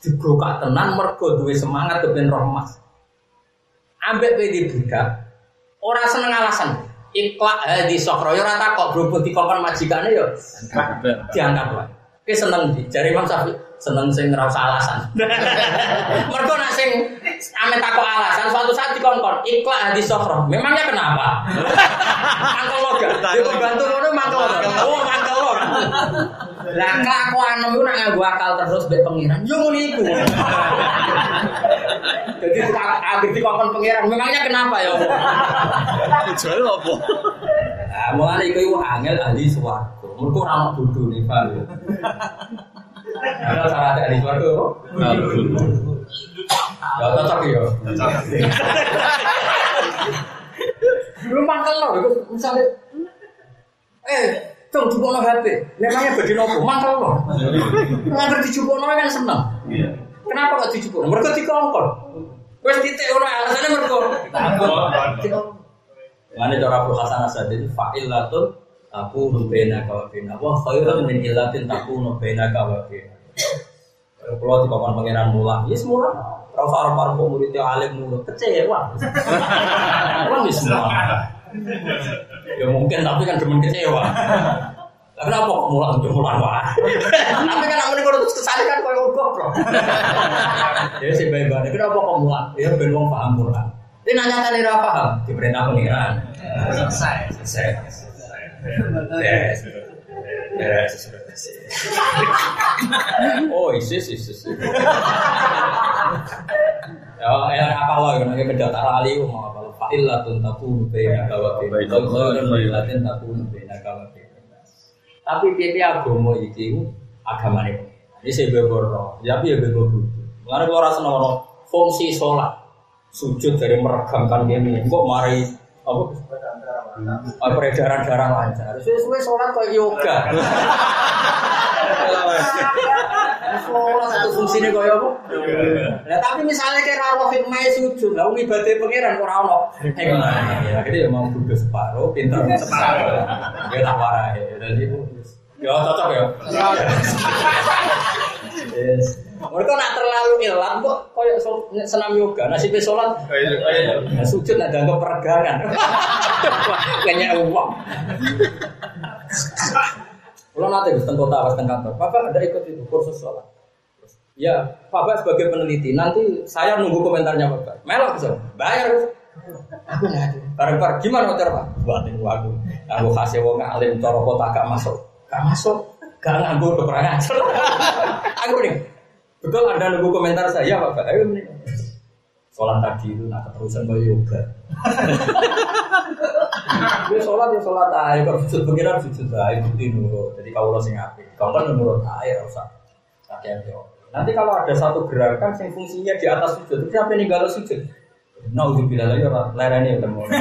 dibrokak tenan mergo duwe semangat kepen roh emas. Ambek kowe di budak, ora seneng alasan. Ikhla hadi sokro ya ora takok berhubung dikongkon majikane ya diangkat wae. Ki seneng di. Jari Imam Syafi'i seneng sing ora usah alasan. Mergo nak sing ame takok alasan suatu saat dikongkon ikla hadis sofro. Memangnya kenapa? mangkel lo gak? Dia bantu ngono mangkel lo. Oh mangkel lo. Lah kelakuan lu nak nganggo akal terus mbek pengiran. Yo ngono iku. Jadi akhir dikongkon pengiran. Memangnya kenapa ya? Jual apa? Mulane iku iku angel ahli swarga. Mergo ora ono bodhone, paham ya? Ada syarat ahli swarga. Ya cocok ya. Lu mangkel itu misalnya Eh, cung jupukno HP. Memangnya badi nopo? Mangkel lo. Nggak dijupukno kan seneng. Kenapa gak dijupukno? Mergo dikongkon. Wes titik ora alasane mergo. Mana cara Abu Hasan Asadili fa'il latun aku nubena kawabina wah khairun min illatin taku nubena kawabina kalau di papan pangeran mula ya semula kalau sarap sarap murid yang alim mulu kecewa. Di semua ya mungkin tapi kan demen kecewa Kok mulang untuk mulang wah? Tapi kan aku nih terus ke sana kan kau goblok. Ya sih baik-baik. Kenapa kok mulang? Ya ben wong paham Quran. Ini nanya tadi apa paham? Diperintah pengiran. Selesai. Selesai. Oh, isis, isis. Ya, ya apa lo yang nanti beda tarali mau apa lo? Fa'il latun takun baina kawa baina khairun takun baina kawa Tapi piye agama iki agama ini. Ini saya bebor, tapi ya bebor dulu. Karena kalau rasa nono fungsi sholat sujud dari meregangkan ini kok mari apa Oh, peredaran darah lancar. Sesuai sholat kayak yoga. Sholat satu fungsinya kayak apa? Nah, tapi misalnya kayak rawat hikmah sujud, lah ibadah pangeran kok ora hikmah. Ya, gitu ya mau bodoh separuh, pintar separuh. Ya tak warai. Jadi ya cocok ya. Yes. Mereka nak terlalu ilat kok koyo senam yoga, nasibnya sholat. Nah, sujud nak dianggap peregangan. Kayaknya uang. Kalau nanti di kota, pas kantor, Bapak ada ikut itu kursus sholat. Ya, Bapak sebagai peneliti, nanti saya nunggu komentarnya Bapak. Melok bisa, bayar. Aku nggak ada. Bareng-bareng, gimana hotel Pak? Buat ini aku. Aku kasih wong alim, coro kota gak masuk. Gak masuk, gak nganggur, udah kurang ajar. Aku nih, betul Anda nunggu komentar saya Bapak? Ayo nih. Sholat tadi itu, nah keterusan kayak yoga. Dia sholat ya sholat aja, kalau sujud pengiran sujud aja, bukti nurut. Jadi kalau lo sing api, kalau kan nurut aja, usah. Kakian Nanti kalau ada satu gerakan yang fungsinya di atas sujud, itu siapa nih kalau sujud? Nah, udah bilang lagi orang lereni udah mau.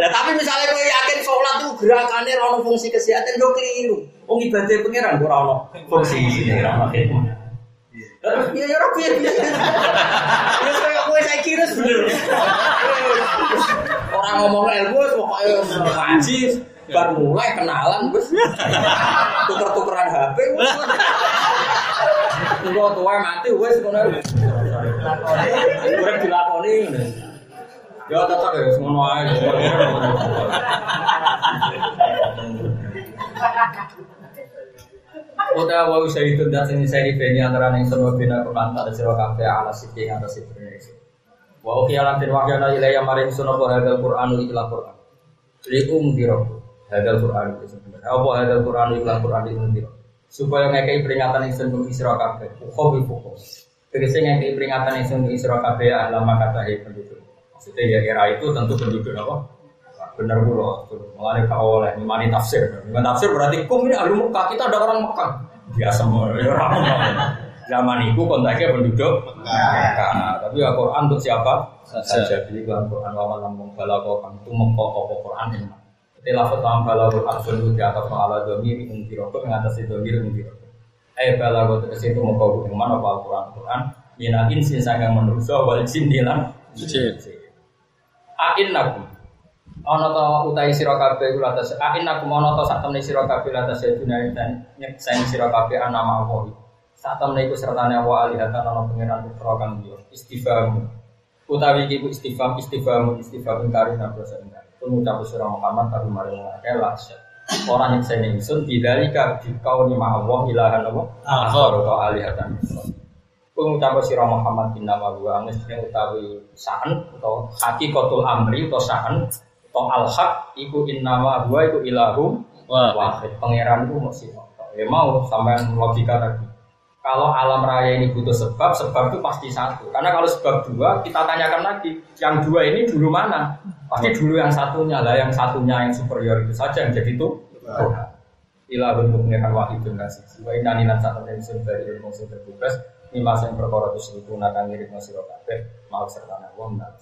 Tapi misalnya kau yakin sholat itu gerakannya rano fungsi kesehatan, lo keliru. Oh ibadah pengiran, gue rano fungsi rano Terus ya ya rapi ya. Terus kayak gue saya kira sebenarnya. Orang ngomong ilmu pokoknya ngaji baru mulai kenalan gus tuker-tukeran HP Enggak tua mati wes kono. Urip dilakoni. Ya tetep ya semono ae. Uta wa usaitu dat sing saya beni antara ning semua bina Quran tak sira kabeh ala siti ing atas Indonesia. Wa ukhya lan tin wahyana ilaya maring sunah wa hadal Qur'anu ila Qur'an. Li um diro. Hadal Qur'an itu sebenarnya. Apa hadal Qur'anu ila Qur'an itu diro. Supaya ngekei peringatan yang sendung isra kabeh. Ukhobi fukhom. Tegese ngekei peringatan yang sendung isra kabeh alama kata penduduk. Maksudnya ya era itu tentu penduduk apa? benar pula. Mengalami kau oleh imani tafsir. Dengan tafsir berarti kum ini ahli Mekah kita ada orang Mekah. Biasa mau orang zaman itu kontaknya penduduk Mekah. Tapi ya Quran untuk siapa? Saja. Jadi Quran Quran waman lambung kan itu mengkok Quran ini? Lafaz tam balago arsul itu di atas mahala domir atas itu domir mungkiroko eh balago terus itu mengkok mana Al Quran Quran? Mina insin sangat manusia wal jin. dilan Ain nakum ana ta utai sira kabeh kula atas ain aku ana ta sak temne sira kabeh atas dunia dan nyeksain sira kabeh ana mawon sak temne iku sertane wa alihatan ana pangeran putra kang liya. Istifham utawi iki istifham istifham istifham ingkari napa sing Pengucap surah Muhammad tapi mari mengakai laksa. Orang yang saya ingsun bidalika bikau ni ma'awah ilahan Allah. Akhar atau alihatan. Pengucap surah Muhammad bin nama gua mestinya utawi sa'an atau hakikatul amri atau sa'an atau al-haq iku innama gua iku ilahum Wah. wahid pangeran itu sih ya mau sampai logika tadi kalau alam raya ini butuh sebab sebab itu pasti satu karena kalau sebab dua kita tanyakan lagi yang dua ini dulu mana pasti dulu yang satunya lah yang satunya yang superior itu saja yang jadi itu Tuhan ilah bentuk pengiran wahidun kasih wa inna nilan satu sun dari ilmu sing tertugas lima yang perkara itu seribu nakang ngirik masih kabeh mau serta nawa menang